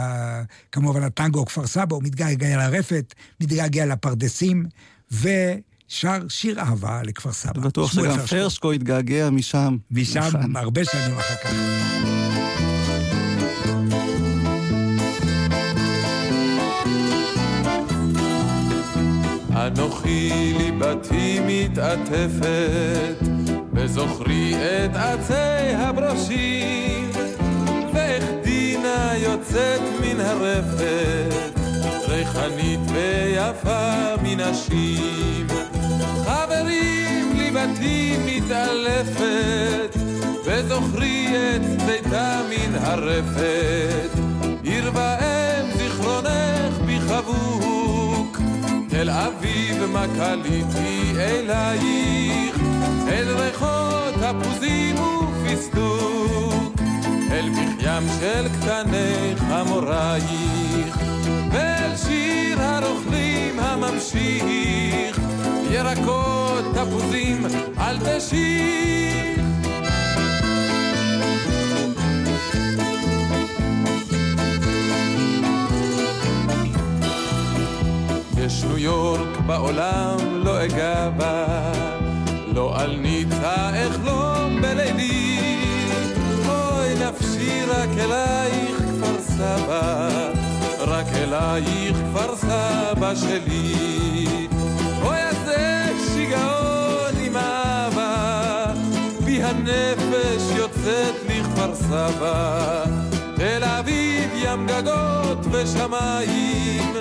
כמובן, הטנגו כפר סבא, הוא מתגעגע לרפת, מתגעגע לפרדסים, ו... שר שיר אהבה לכפר סבא. בטוח שגם פרשקו התגעגע משם. משם. הרבה שנים אחר כך. אנוכי ליבתי מתעטפת, וזוכרי את עצי הברושים, ואיך דינה יוצאת מן הרפת, ריחנית ויפה מנשים. חברים, ליבתי מתעלפת, וזוכרי את ביתה מן הרפת. עיר ואם זיכרונך בי חבוק, תל אביב מקליתי אלייך, אל ריחות תפוזים ופיסטוק, אל פחיים של קטני חמורייך, הנוכלים הממשיך, ירקות, תפוזים, אל תשיך. יש ניו יורק בעולם, לא אגע בה, לא על ניצה אחלום לא בלילי. אוי נפשי רק אלייך כפר סבא. רק אלייך כפר סבא שלי. אוי איזה שיגעון עם אהבה, בי הנפש יוצאת לכפר סבא. תל אביב ים גגות ושמיים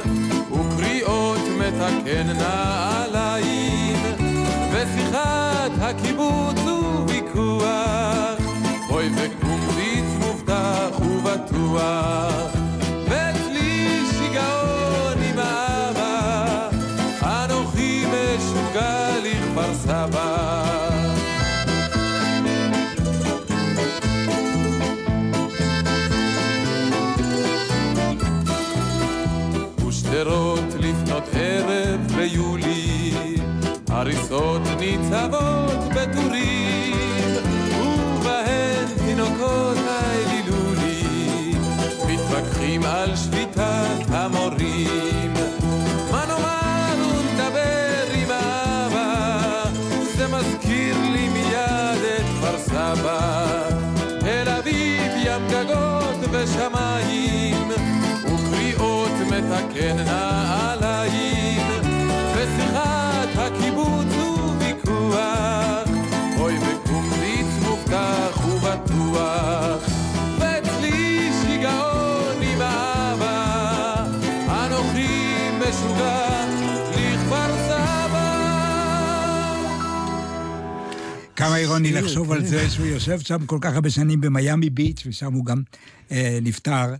וקריאות מתקן נעליים ושיחת הקיבוץ וויכוח אוי וקומביץ מובטח ובטוח הריסות ניצבות בטורים, ובהן תינוקות האלילולי, מתווכחים על שביתת המורים. מה נאמר ונדבר עם אבא, זה מזכיר לי מיד את כפר סבא. תל אביב, ים גגות ושמיים, וקריאות מתקן נעליים, כמה אירוני לחשוב על כן. זה שהוא יושב שם כל כך הרבה שנים במיאמי ביץ', ושם הוא גם אה, נפטר,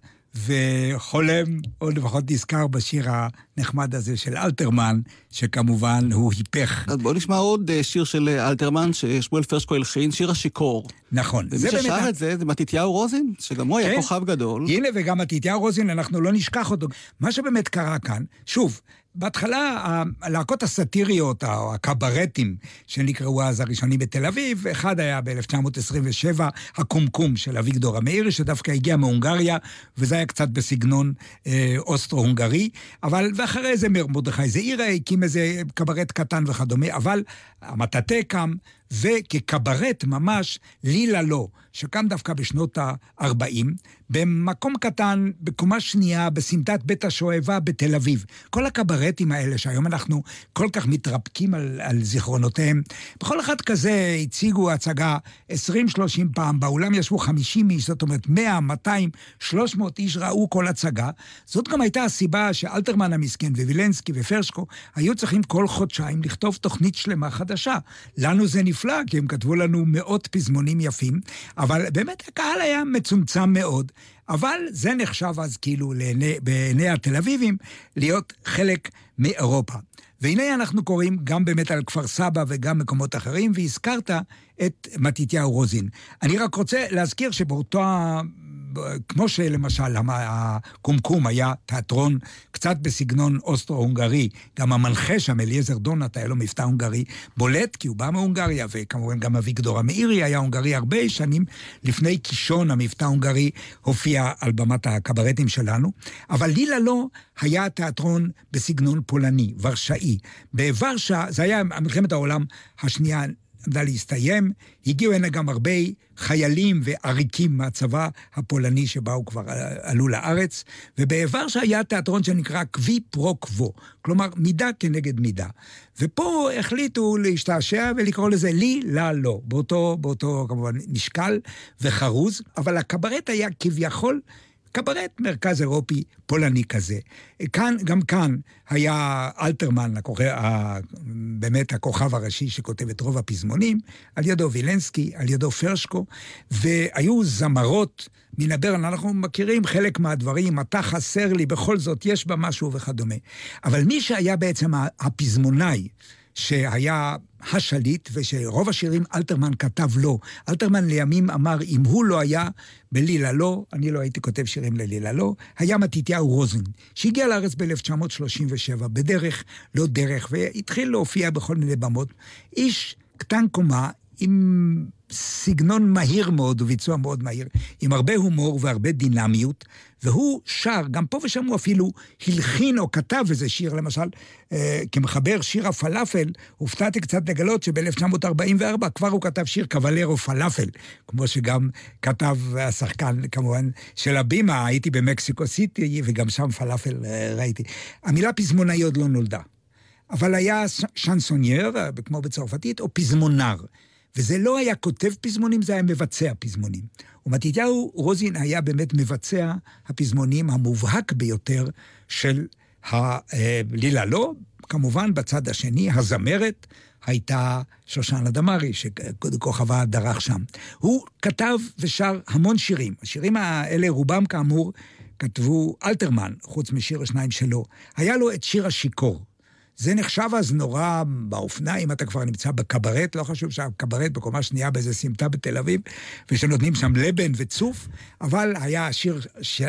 וחולם, או לפחות נזכר בשיר הנחמד הזה של אלתרמן, שכמובן הוא היפך. אז בואו נשמע עוד אה, שיר של אה, אלתרמן, ששמואל פרשקו הלחין, שיר השיכור. נכון. ומי ששר ה- את זה זה מתתיהו רוזין, שגם הוא היה כן. כוכב גדול. הנה, וגם מתתיהו רוזין, אנחנו לא נשכח אותו. מה שבאמת קרה כאן, שוב, בהתחלה הלהקות הסאטיריות, או הקברטים, שנקראו אז הראשונים בתל אביב, אחד היה ב-1927, הקומקום של אביגדור המאירי, שדווקא הגיע מהונגריה, וזה היה קצת בסגנון אה, אוסטרו-הונגרי, אבל, ואחרי זה מר- מרדכי זעירה הקים איזה קברט קטן וכדומה, אבל המטאטא קם, וכקברט ממש, לילה לא, שקם דווקא בשנות ה-40, במקום קטן, בקומה שנייה, בסמטת בית השואבה בתל אביב. כל הקברטים האלה, שהיום אנחנו כל כך מתרפקים על, על זיכרונותיהם, בכל אחד כזה הציגו הצגה 20-30 פעם, באולם ישבו 50 איש, זאת אומרת 100, 200, 300 איש ראו כל הצגה. זאת גם הייתה הסיבה שאלתרמן המסכן ווילנסקי ופרשקו היו צריכים כל חודשיים לכתוב תוכנית שלמה חדשה. לנו זה נפלא, כי הם כתבו לנו מאות פזמונים יפים, אבל באמת הקהל היה מצומצם מאוד. אבל זה נחשב אז כאילו לעיני, בעיני התל אביבים להיות חלק מאירופה. והנה אנחנו קוראים גם באמת על כפר סבא וגם מקומות אחרים, והזכרת את מתתיהו רוזין. אני רק רוצה להזכיר שבאותו... כמו שלמשל הקומקום היה תיאטרון קצת בסגנון אוסטרו-הונגרי, גם המנחה שם, אליעזר דונט, היה לו מבטא הונגרי בולט, כי הוא בא מהונגריה, וכמובן גם אביגדור המאירי היה הונגרי הרבה שנים לפני קישון, המבטא ההונגרי הופיע על במת הקברטים שלנו. אבל לילה לא היה תיאטרון בסגנון פולני, ורשאי. בוורשה, זה היה מלחמת העולם השנייה. עמדה להסתיים, הגיעו הנה גם הרבה חיילים ועריקים מהצבא הפולני שבאו כבר, עלו לארץ, ובוורשה היה תיאטרון שנקרא קווי פרו קוו, כלומר מידה כנגד מידה. ופה החליטו להשתעשע ולקרוא לזה לי, לה, לא, באותו, באותו כמובן משקל וחרוז, אבל הקברט היה כביכול קברט מרכז אירופי פולני כזה. כאן, גם כאן היה אלתרמן, הכוכב, ה, באמת הכוכב הראשי שכותב את רוב הפזמונים, על ידו וילנסקי, על ידו פרשקו, והיו זמרות מן הברן, אנחנו מכירים חלק מהדברים, אתה חסר לי, בכל זאת יש בה משהו וכדומה. אבל מי שהיה בעצם הפזמונאי, שהיה השליט, ושרוב השירים אלתרמן כתב לו. אלתרמן לימים אמר, אם הוא לא היה בלילה לא, אני לא הייתי כותב שירים ללילה לא, היה מתתיהו רוזן, שהגיע לארץ ב-1937, בדרך, לא דרך, והתחיל להופיע בכל מיני במות. איש קטן קומה, עם סגנון מהיר מאוד וביצוע מאוד מהיר, עם הרבה הומור והרבה דינמיות, והוא שר, גם פה ושם הוא אפילו הלחין או כתב איזה שיר, למשל, אה, כמחבר שיר הפלאפל, הופתעתי קצת לגלות שב-1944 כבר הוא כתב שיר קבלרו פלאפל, כמו שגם כתב השחקן, כמובן, של הבימה, הייתי במקסיקו סיטי, וגם שם פלאפל אה, ראיתי. המילה פזמונאי עוד לא נולדה. אבל היה שנסונייר, כמו בצרפתית, או פזמונר. וזה לא היה כותב פזמונים, זה היה מבצע פזמונים. ומתתיהו רוזין היה באמת מבצע הפזמונים המובהק ביותר של הלילה לא. כמובן, בצד השני, הזמרת הייתה שושנה דמארי, שכוכבה דרך שם. הוא כתב ושר המון שירים. השירים האלה, רובם כאמור, כתבו אלתרמן, חוץ משיר השניים שלו. היה לו את שיר השיכור. זה נחשב אז נורא באופנה, אם אתה כבר נמצא בקברט, לא חשוב שהקברט בקומה שנייה באיזה סמטה בתל אביב, ושנותנים שם לבן וצוף, אבל היה השיר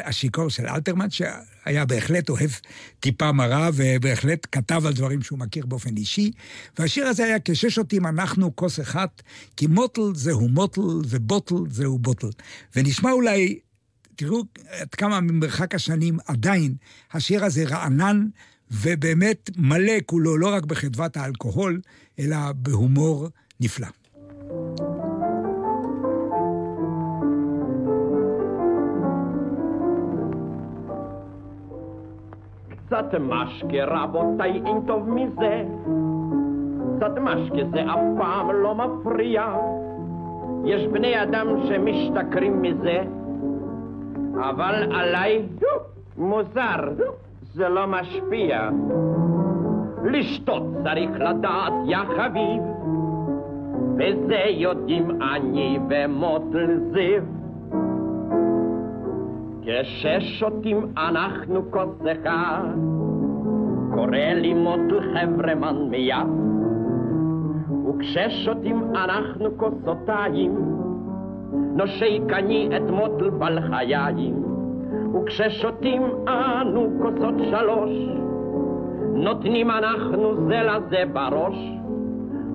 השיכור של אלתרמן, שהיה בהחלט אוהב טיפה מרה, ובהחלט כתב על דברים שהוא מכיר באופן אישי, והשיר הזה היה כשש שותים אנחנו כוס אחת, כי מוטל זהו מוטל ובוטל זהו בוטל. ונשמע אולי תראו עד כמה ממרחק השנים עדיין השיר הזה רענן ובאמת מלא כולו, לא רק בחדוות האלכוהול, אלא בהומור נפלא. קצת משקה רבותיי, אין טוב מזה. קצת משקה זה אף פעם לא מפריע. יש בני אדם שמשתכרים מזה, אבל עליי מוזר. זה לא משפיע. לשתות צריך לדעת, יא חביב, וזה יודעים אני ומוטל זיו. כששותים אנחנו כוס אחד, קורא לי מוטל חברמן מיד. וכששותים אנחנו כוסותיים, נושק אני את מוטל בלחיים. וכששותים אנו כוסות שלוש, נותנים אנחנו זה לזה בראש,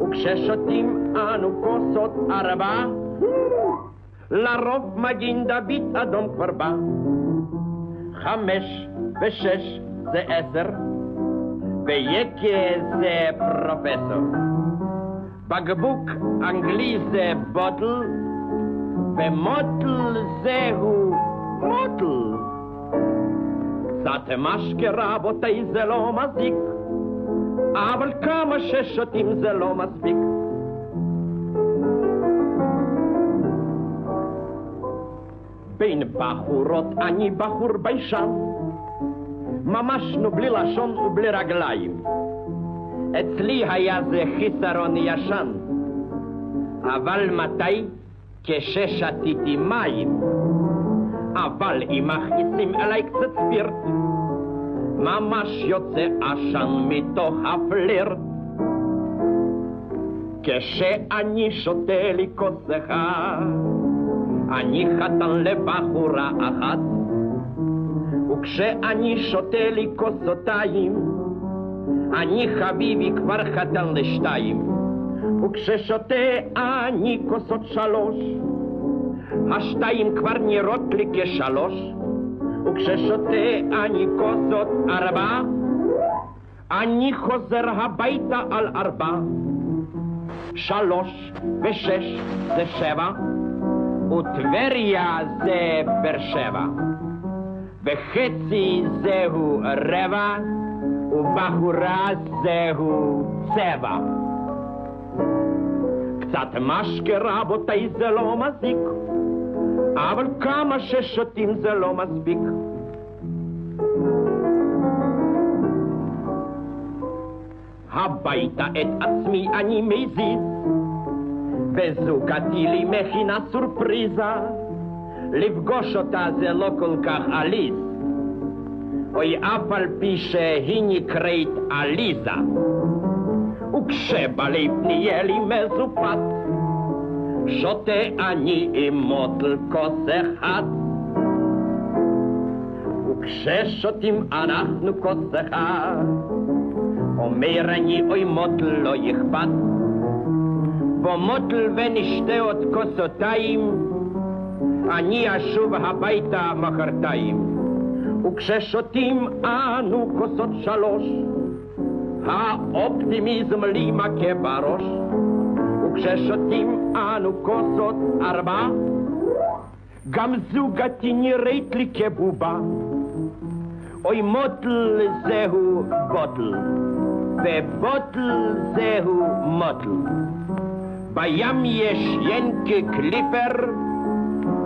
וכששותים אנו כוסות ארבע, לרוב מגין דוד אדום כבר בא. חמש ושש זה עשר, ויקה זה פרופסור. בקבוק אנגלי זה בוטל, ומוטל זהו מוטל. קצת משקה רבותיי זה לא מזיק, אבל כמה ששותים זה לא מספיק. בין בחורות אני בחור ביישן, ממש נו בלי לשון ובלי רגליים. אצלי היה זה חיסרון ישן, אבל מתי? כששתיתי מים. אבל אם מכניסים אליי קצת ספירט, ממש יוצא עשן מתוך הפלירט. כשאני שותה לי כוס אחד, אני חתן לבחורה אחת, וכשאני שותה לי כוסותיים, אני חביבי כבר חתן לשתיים, וכששותה אני כוסות שלוש, השתיים כבר נראות לי כשלוש, וכששותה אני כוסות ארבע, אני חוזר הביתה על ארבע. שלוש ושש זה שבע, וטבריה זה באר שבע. וחצי זהו רבע, ובחורה זהו צבע. קצת משקה רבותיי זה לא מזיק. אבל כמה ששותים זה לא מספיק. הביתה את עצמי אני מזיז, וזוגתי לי מכינה סורפריזה, לפגוש אותה זה לא כל כך עליז, אוי אף על פי שהיא נקראת עליזה, נהיה לי מזופת, שותה אני עם מוטל כוס אחד. וכששותים אנחנו כוס אחד, אומר אני אוי מוטל לא יכבד. במוטל ונשתה עוד כוסותיים, אני אשוב הביתה מחרתיים. וכששותים אנו כוסות שלוש, האופטימיזם לי מכה בראש. וכששותים אנו כוסות ארבע, גם זוגתי נראית לי כבובה. אוי מוטל זהו בוטל, ובוטל זהו מוטל. בים יש ינקי קליפר,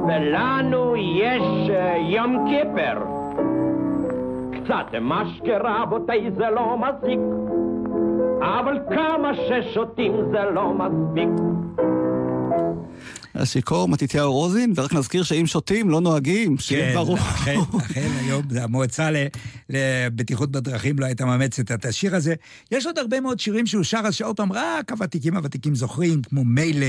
ולנו יש יום קיפר. קצת משקה רבותיי זה לא מזיק, אבל כמה ששותים זה לא מספיק. השיכור מתתיהו רוזין, ורק נזכיר שאם שותים לא נוהגים, שיהיה כן, ברור. אכן, אכן היום המועצה ל- לבטיחות בדרכים לא הייתה מאמצת את השיר הזה. יש עוד הרבה מאוד שירים שהוא שר, אז שעוד פעם רק הוותיקים הוותיקים זוכרים, כמו מילא,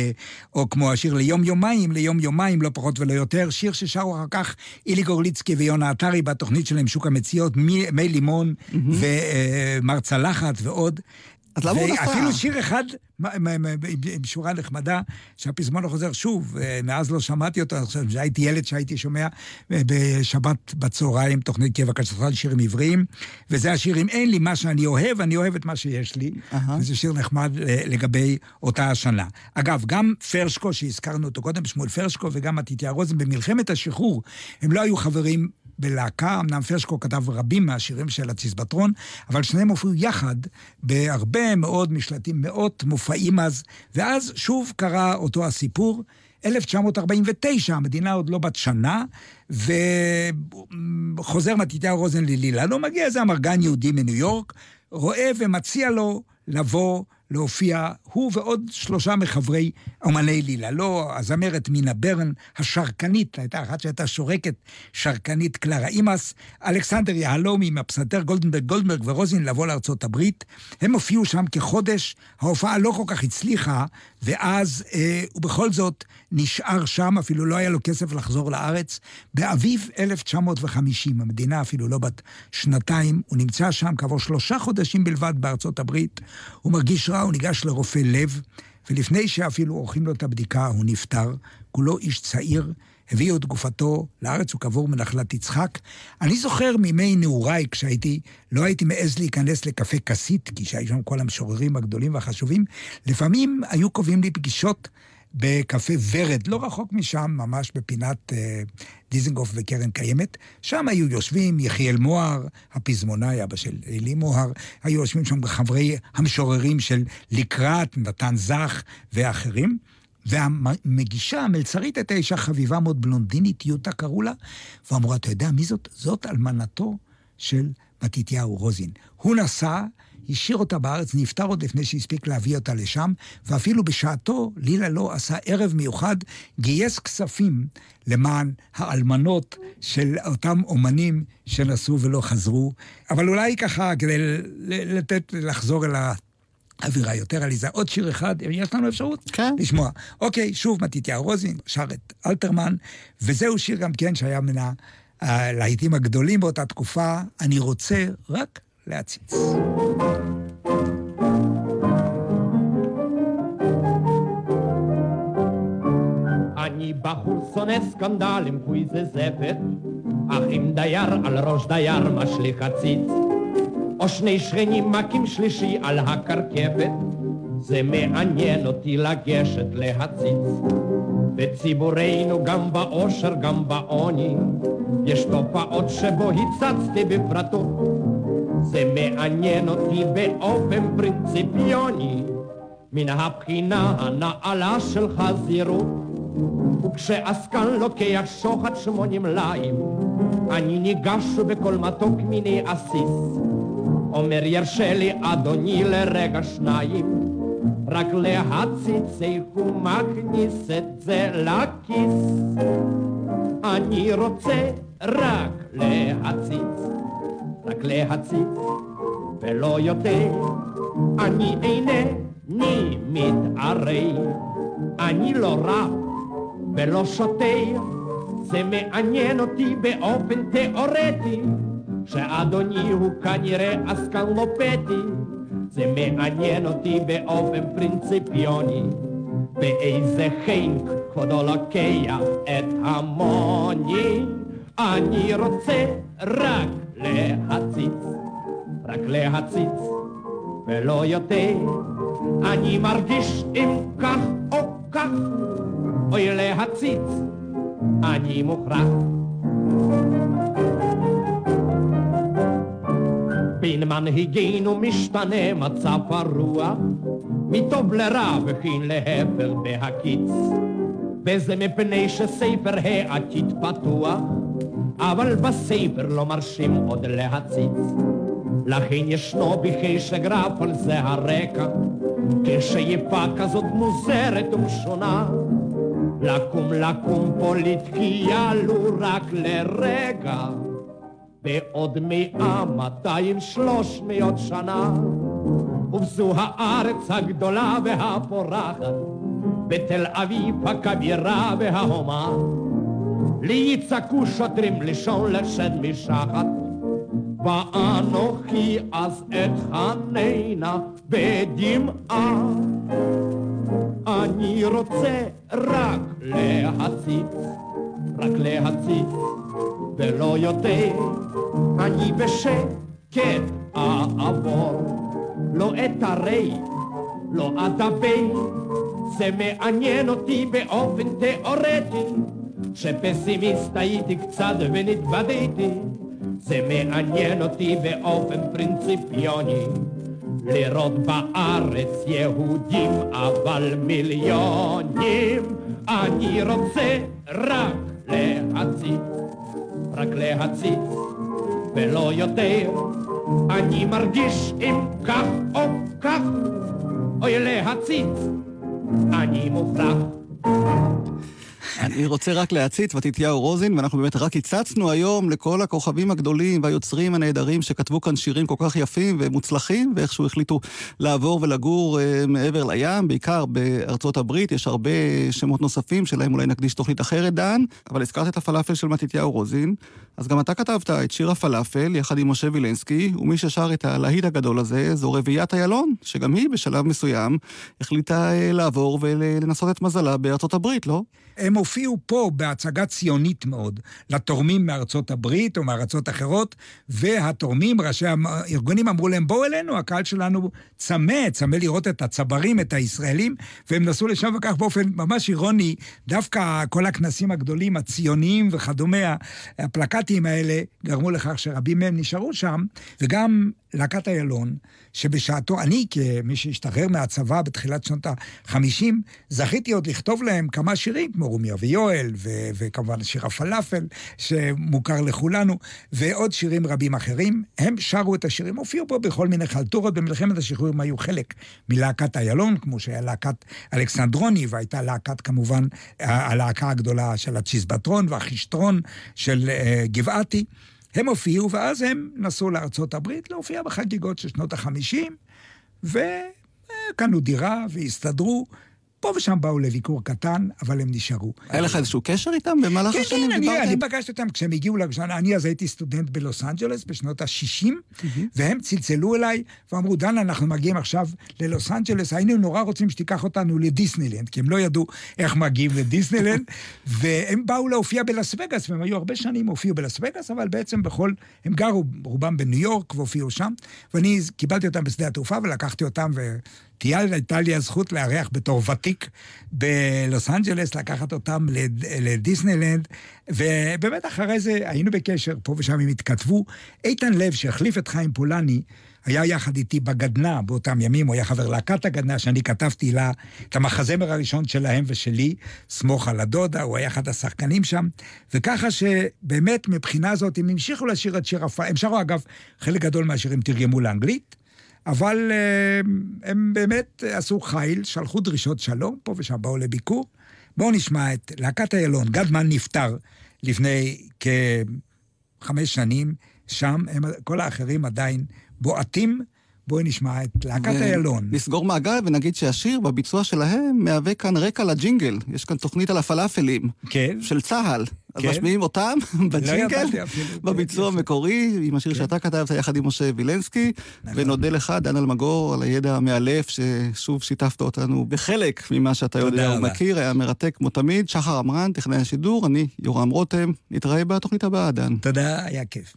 או כמו השיר ליום יומיים, ליום יומיים, לא פחות ולא יותר. שיר ששרו אחר כך אילי גורליצקי ויונה עטרי בתוכנית שלהם שוק המציאות, מי, מי לימון ומר צלחת ועוד. אז למה הוא נסע? ואפילו שיר אחד עם שורה נחמדה, שהפזמון לא חוזר שוב, אה, מאז לא שמעתי אותו, אני חושב שהייתי ילד שהייתי שומע אה, בשבת בצהריים, תוכנית קבע קשתן שירים עבריים, וזה השיר אם אין לי מה שאני אוהב, אני אוהב את מה שיש לי, אהה. וזה שיר נחמד אה, לגבי אותה השנה. אגב, גם פרשקו, שהזכרנו אותו קודם, שמואל פרשקו, וגם מתתיה רוזן, במלחמת השחרור, הם לא היו חברים בלהקה, אמנם פרשקו כתב רבים מהשירים של הציזבטרון, אבל שניהם הופיעו יחד בהרבה מאוד משלטים, מאות מופעים אז, ואז שוב קרה אותו הסיפור. 1949, המדינה עוד לא בת שנה, וחוזר מתתיהו רוזן ללילה. לא מגיע איזה אמרגן יהודי מניו יורק, רואה ומציע לו לבוא להופיע, הוא ועוד שלושה מחברי אומני לילה. לא הזמרת מינה ברן, השרקנית, הייתה אחת שהייתה שורקת, שרקנית קלרה אימאס, אלכסנדר יהלומי מהפסנתר גולדנברג גולדברג ורוזין לבוא לארצות הברית. הם הופיעו שם כחודש, ההופעה לא כל כך הצליחה, ואז אה, הוא בכל זאת נשאר שם, אפילו לא היה לו כסף לחזור לארץ. באביב 1950, המדינה אפילו לא בת שנתיים, הוא נמצא שם כעבור שלושה חודשים בלבד בארצות הברית. הוא מרגיש רע, הוא ניגש לרופא לב, ולפני שאפילו עורכים לו את הבדיקה, הוא נפטר. כולו איש צעיר, הביאו את גופתו לארץ וכעבור מנחלת יצחק. אני זוכר מימי נעוריי, כשהייתי, לא הייתי מעז להיכנס לקפה כסית, כי שהיו שם כל המשוררים הגדולים והחשובים. לפעמים היו קובעים לי פגישות בקפה ורד, לא רחוק משם, ממש בפינת אה, דיזנגוף וקרן קיימת. שם היו יושבים יחיאל מוהר, הפזמונאי, אבא של אלי מוהר, היו יושבים שם חברי המשוררים של לקראת, נתן זך ואחרים. והמגישה, המלצרית, אישה חביבה מאוד, בלונדינית, יוטה קראו לה, ואמרו, אתה יודע מי זאת? זאת אלמנתו של מתתיהו רוזין. הוא נסע, השאיר אותה בארץ, נפטר עוד לפני שהספיק להביא אותה לשם, ואפילו בשעתו, לילה לא עשה ערב מיוחד, גייס כספים למען האלמנות של אותם אומנים שנסעו ולא חזרו. אבל אולי ככה, כדי לתת, לחזור אל ה... אווירה יותר עליזה. עוד שיר אחד, יש לנו אפשרות? כן. לשמוע. אוקיי, שוב מתתיהו רוזין, שר את אלתרמן, וזהו שיר גם כן שהיה מן הלהיטים הגדולים באותה תקופה, אני רוצה רק להציץ. אני בחור שונא סקנדלים, פוי זה זפת, אך אם דייר על ראש דייר משליך הציץ, או שני שכנים מכים שלישי על הקרקפת, זה מעניין אותי לגשת להציץ. בציבורנו גם באושר גם בעוני, יש תופעות שבו הצצתי בפרטות. זה מעניין אותי באופן פרינציפיוני, מן הבחינה הנעלה של חזירות. וכשעסקן לוקח שוחד שמונים ליים, אני ניגש בכל מתוק מיני עסיס. אומר ירשה לי אדוני לרגע שניים, רק להציץ איך הוא מכניס את זה לכיס. אני רוצה רק להציץ, רק להציץ, ולא יותר. אני אינני מתערב, אני לא רב ולא שוטר. זה מעניין אותי באופן תיאורטי, שאדוני הוא כנראה עסקן לא פטי. זה מעניין אותי באופן פרינציפיוני, באיזה חן כבודו לוקח את המוני, אני רוצה רק להציץ, רק להציץ, ולא יותר. אני מרגיש אם כך או כך, אוי להציץ, אני מוכרח. בין מנהיגינו משתנה מצב הרוח, מטוב לרע וכן להפך בהקיץ. וזה מפני שספר העתיד פתוח, אבל בספר לא מרשים עוד להציץ. לכן ישנו בחישק רף על זה הרקע, כשאיפה כזאת מוזרת ומשונה. לקום לקום פוליטקיה לו רק לרגע. בעוד מאה, מאתיים, שלוש מאות שנה. ובזו הארץ הגדולה והפורחת, בתל אביב הכבירה וההומה. לי יצעקו שוטרים לישון לשד משחת, ואנוכי אז אתחננה בדמעה. אני רוצה רק להציץ, רק להציץ, ולא יותר. אני בשקט אעבור, לא אתערי, לא אדבר, זה מעניין אותי באופן תיאורטי, שפסימיסט הייתי קצת ונתבדיתי, זה מעניין אותי באופן פרינציפיוני, לראות בארץ יהודים אבל מיליונים, אני רוצה רק להציץ, רק להציץ. ולא יותר. אני מרגיש אם כך או כך, אוי להציץ, אני מוכרח. אני רוצה רק להציץ, מתתיהו רוזין, ואנחנו באמת רק הצצנו היום לכל הכוכבים הגדולים והיוצרים הנהדרים שכתבו כאן שירים כל כך יפים ומוצלחים, ואיכשהו החליטו לעבור ולגור אה, מעבר לים, בעיקר בארצות הברית. יש הרבה שמות נוספים שלהם אולי נקדיש תוכנית אחרת, דן, אבל הזכרת את הפלאפל של מתתיהו רוזין, אז גם אתה כתבת את שיר הפלאפל יחד עם משה וילנסקי, ומי ששר את הלהיט הגדול הזה זו רביעיית איילון, שגם היא בשלב מסוים החליטה אה, לעבור ולנסות את מזלה בארצות הברית, לא? הם הופיעו פה בהצגה ציונית מאוד, לתורמים מארצות הברית או מארצות אחרות, והתורמים, ראשי הארגונים אמרו להם, בואו אלינו, הקהל שלנו צמא, צמא לראות את הצברים, את הישראלים, והם נסעו לשם וכך באופן ממש אירוני, דווקא כל הכנסים הגדולים, הציוניים וכדומה, הפלקטים האלה, גרמו לכך שרבים מהם נשארו שם, וגם להקת איילון, שבשעתו, אני כמי שהשתחרר מהצבא בתחילת שנות ה-50, זכיתי עוד לכתוב להם כמה שירים, כמו רומיה ויואל, ו- וכמובן שיר הפלאפל, שמוכר לכולנו, ועוד שירים רבים אחרים. הם שרו את השירים, הופיעו פה בכל מיני חלטורות, במלחמת השחרורים היו חלק מלהקת איילון, כמו שהיה להקת אלכסנדרוני, והייתה להקת כמובן, הלהקה הגדולה של הצ'יזבטרון והחישטרון של uh, גבעתי. הם הופיעו, ואז הם נסעו לארצות הברית להופיע בחגיגות של שנות החמישים, וקנו דירה והסתדרו. פה ושם באו לביקור קטן, אבל הם נשארו. היה לך איזשהו קשר איתם במהלך כן, השנים? כן, אני, דיברתם? אני פגשתי אותם כשהם הגיעו לראשונה, אני אז הייתי סטודנט בלוס אנג'לס בשנות ה-60, והם צלצלו אליי ואמרו, דן, אנחנו מגיעים עכשיו ללוס אנג'לס, היינו נורא רוצים שתיקח אותנו לדיסנילנד, כי הם לא ידעו איך מגיעים לדיסנילנד, והם באו להופיע בלאס וגאס, והם היו הרבה שנים הופיעו בלאס וגאס, אבל בעצם בכל, הם גרו רובם בניו יורק והופיעו שם, ואני קיבלתי אותם בשדה התעופה ולקחתי אותם ו... הייתה לי הזכות לארח בתור ותיק בלוס אנג'לס, לקחת אותם לד, לדיסנילנד, ובאמת אחרי זה היינו בקשר, פה ושם הם התכתבו. איתן לב, שהחליף את חיים פולני, היה יחד איתי בגדנ"ע באותם ימים, הוא היה חבר להקת הגדנ"ע, שאני כתבתי לה את המחזמר הראשון שלהם ושלי, סמוך על הדודה, הוא היה אחד השחקנים שם, וככה שבאמת מבחינה זאת הם המשיכו לשיר את שיר הפעם, הם שרו אגב, חלק גדול מהשירים תרגמו לאנגלית, אבל אה, הם באמת עשו חיל, שלחו דרישות שלום, פה ושם באו לביקור. בואו נשמע את להקת איילון. גדמן נפטר לפני כחמש שנים, שם הם, כל האחרים עדיין בועטים. בואי נשמע את להקת איילון. נסגור מעגל ונגיד שהשיר בביצוע שלהם מהווה כאן רקע לג'ינגל. יש כאן תוכנית על הפלאפלים. כן. של צה"ל. אז כן. משמיעים אותם בג'ינגל, ידעתי אפילו. בביצוע. המקורי, עם השיר כן. שאתה כתבת יחד עם משה וילנסקי, נכון. ונודה לך, דן אלמגור, על הידע המאלף, ששוב שיתפת אותנו בחלק ממה שאתה יודע. ומכיר, היה מרתק כמו תמיד. שחר עמרן, טכנאי השידור, אני יורם רותם, נתראה בתוכנית הבאה, דן. תודה, היה כיף.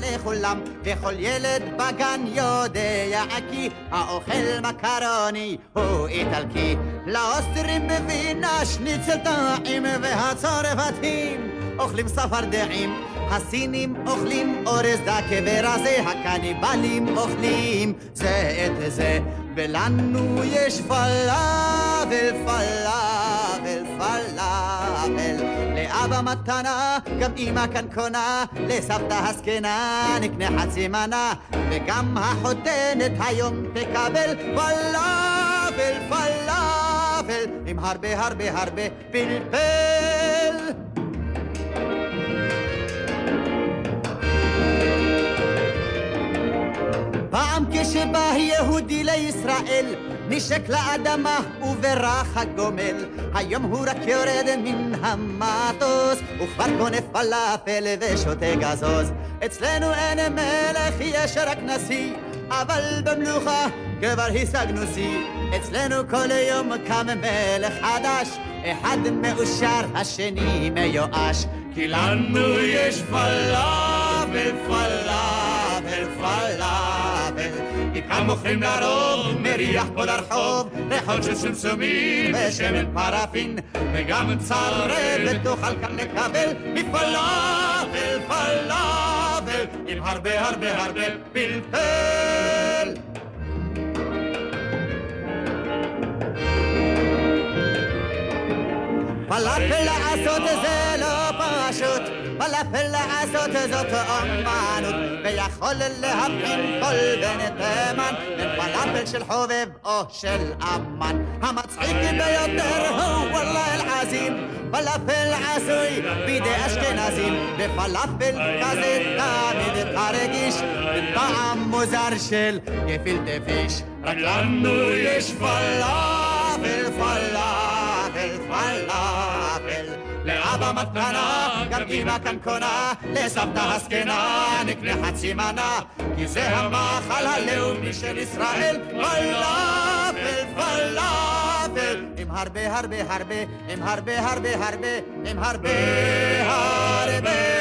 לכולם וכל ילד בגן יודע כי האוכל מקרוני הוא איטלקי. לאוסטרים בווינה שניצל טעים והצרפתים אוכלים צפרדעים הסינים אוכלים אורז דקה ורזה הקניבלים אוכלים. זה את זה ולנו יש פלאבל פלאבל פלאבל לאבא מתנה גם אמא כאן קונה לסבתא הזקנה נקנה חצי מנה וגם החותנת היום תקבל פלאבל פלאבל עם הרבה הרבה הרבה פלפל. פעם כשבא יהודי לישראל, נשק לאדמה וברח הגומל. היום הוא רק יורד מן המטוס, וכבר קונה פלאפל ושותה גזוז. אצלנו אין מלך, יש רק נשיא, אבל במלוכה כבר השגנו שיא. אצלנו כל יום קם מלך חדש, אחד מאושר, השני מיואש. כי לנו יש פלאפל, פלאפל, פלאפל. איתם מוכרים לרוב, מריח פה לרחוב, ריחות של סמסומים ושמן פרפין, וגם צרבת תוכל כאן לקבל מפלאפל, פלאפל, עם הרבה הרבה הרבה פלפל. פלאפל לעשות זאת אומנות, ויכול להבחין כל בן תימן בין פלאפל של חובב או של אמן. המצחיק ביותר הוא וואלה אל-עזים, פלאפל עשוי בידי אשכנזים, ופלאפל כזה תמיד תרגיש, בטעם מוזר של גפילטה פיש. רק לנו יש פלאפל, פלאפל, פלאפל. לאבא מתנה, גם אמא כאן קונה, לסבתא הזקנה נקנה חצי מנה, כי זה המאכל הלאומי של ישראל, פלאפל, פלאפל, עם הרבה הרבה הרבה, עם הרבה הרבה הרבה, עם הרבה הרבה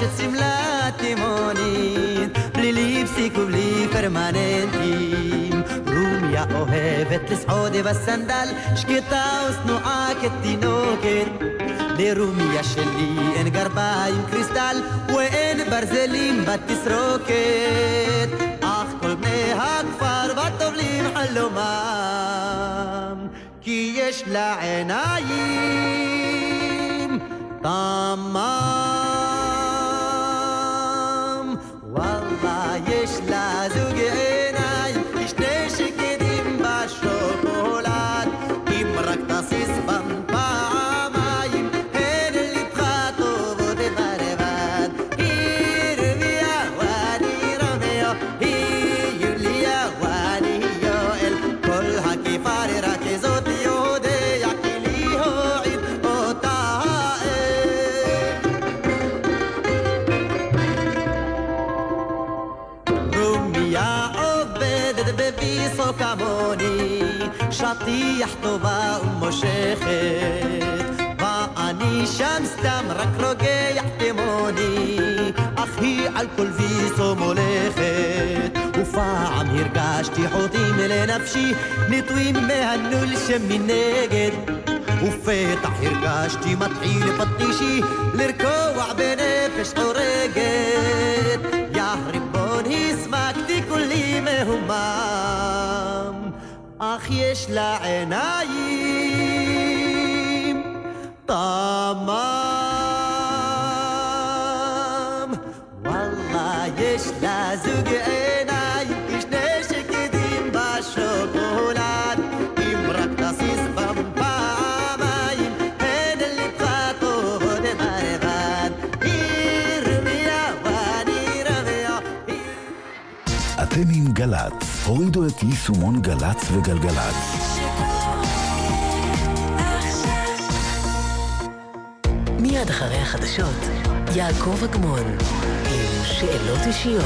לובשת שמלה תימונית, בלי ליפסיק ובלי פרמננטים. רומיה אוהבת לסעוד בסנדל, שקטה ושנואה כתינוקת. לרומיה שלי אין גרביים קריסטל ואין ברזלים בתסרוקת אך כל בני הכפר וטובלים חלומם כי יש לה עיניים תמם ומושכת. ואני שם סתם רק רוגע כמוני, אך היא על כל ויסו מולכת. ופעם הרגשתי חוטים לנפשי, נטועים מהנול שמנגד. ופתח הרגשתי מתחיל פטישי לרקוע בנפש חורגת. יא ריבון הסמקתי כולי מהומם, אך יש לה עיניים תמם. וואלה יש לה זוג עיניים כשני שקדים בשוקולד אם רק תסיס בם פעמיים הן ליבך טובות בלבד ירמיה ואני רמיה אתם עם גל"צ, הורידו את יישומון גל"צ וגלגלצ. החדשות, יעקב אגמון, עם שאלות אישיות.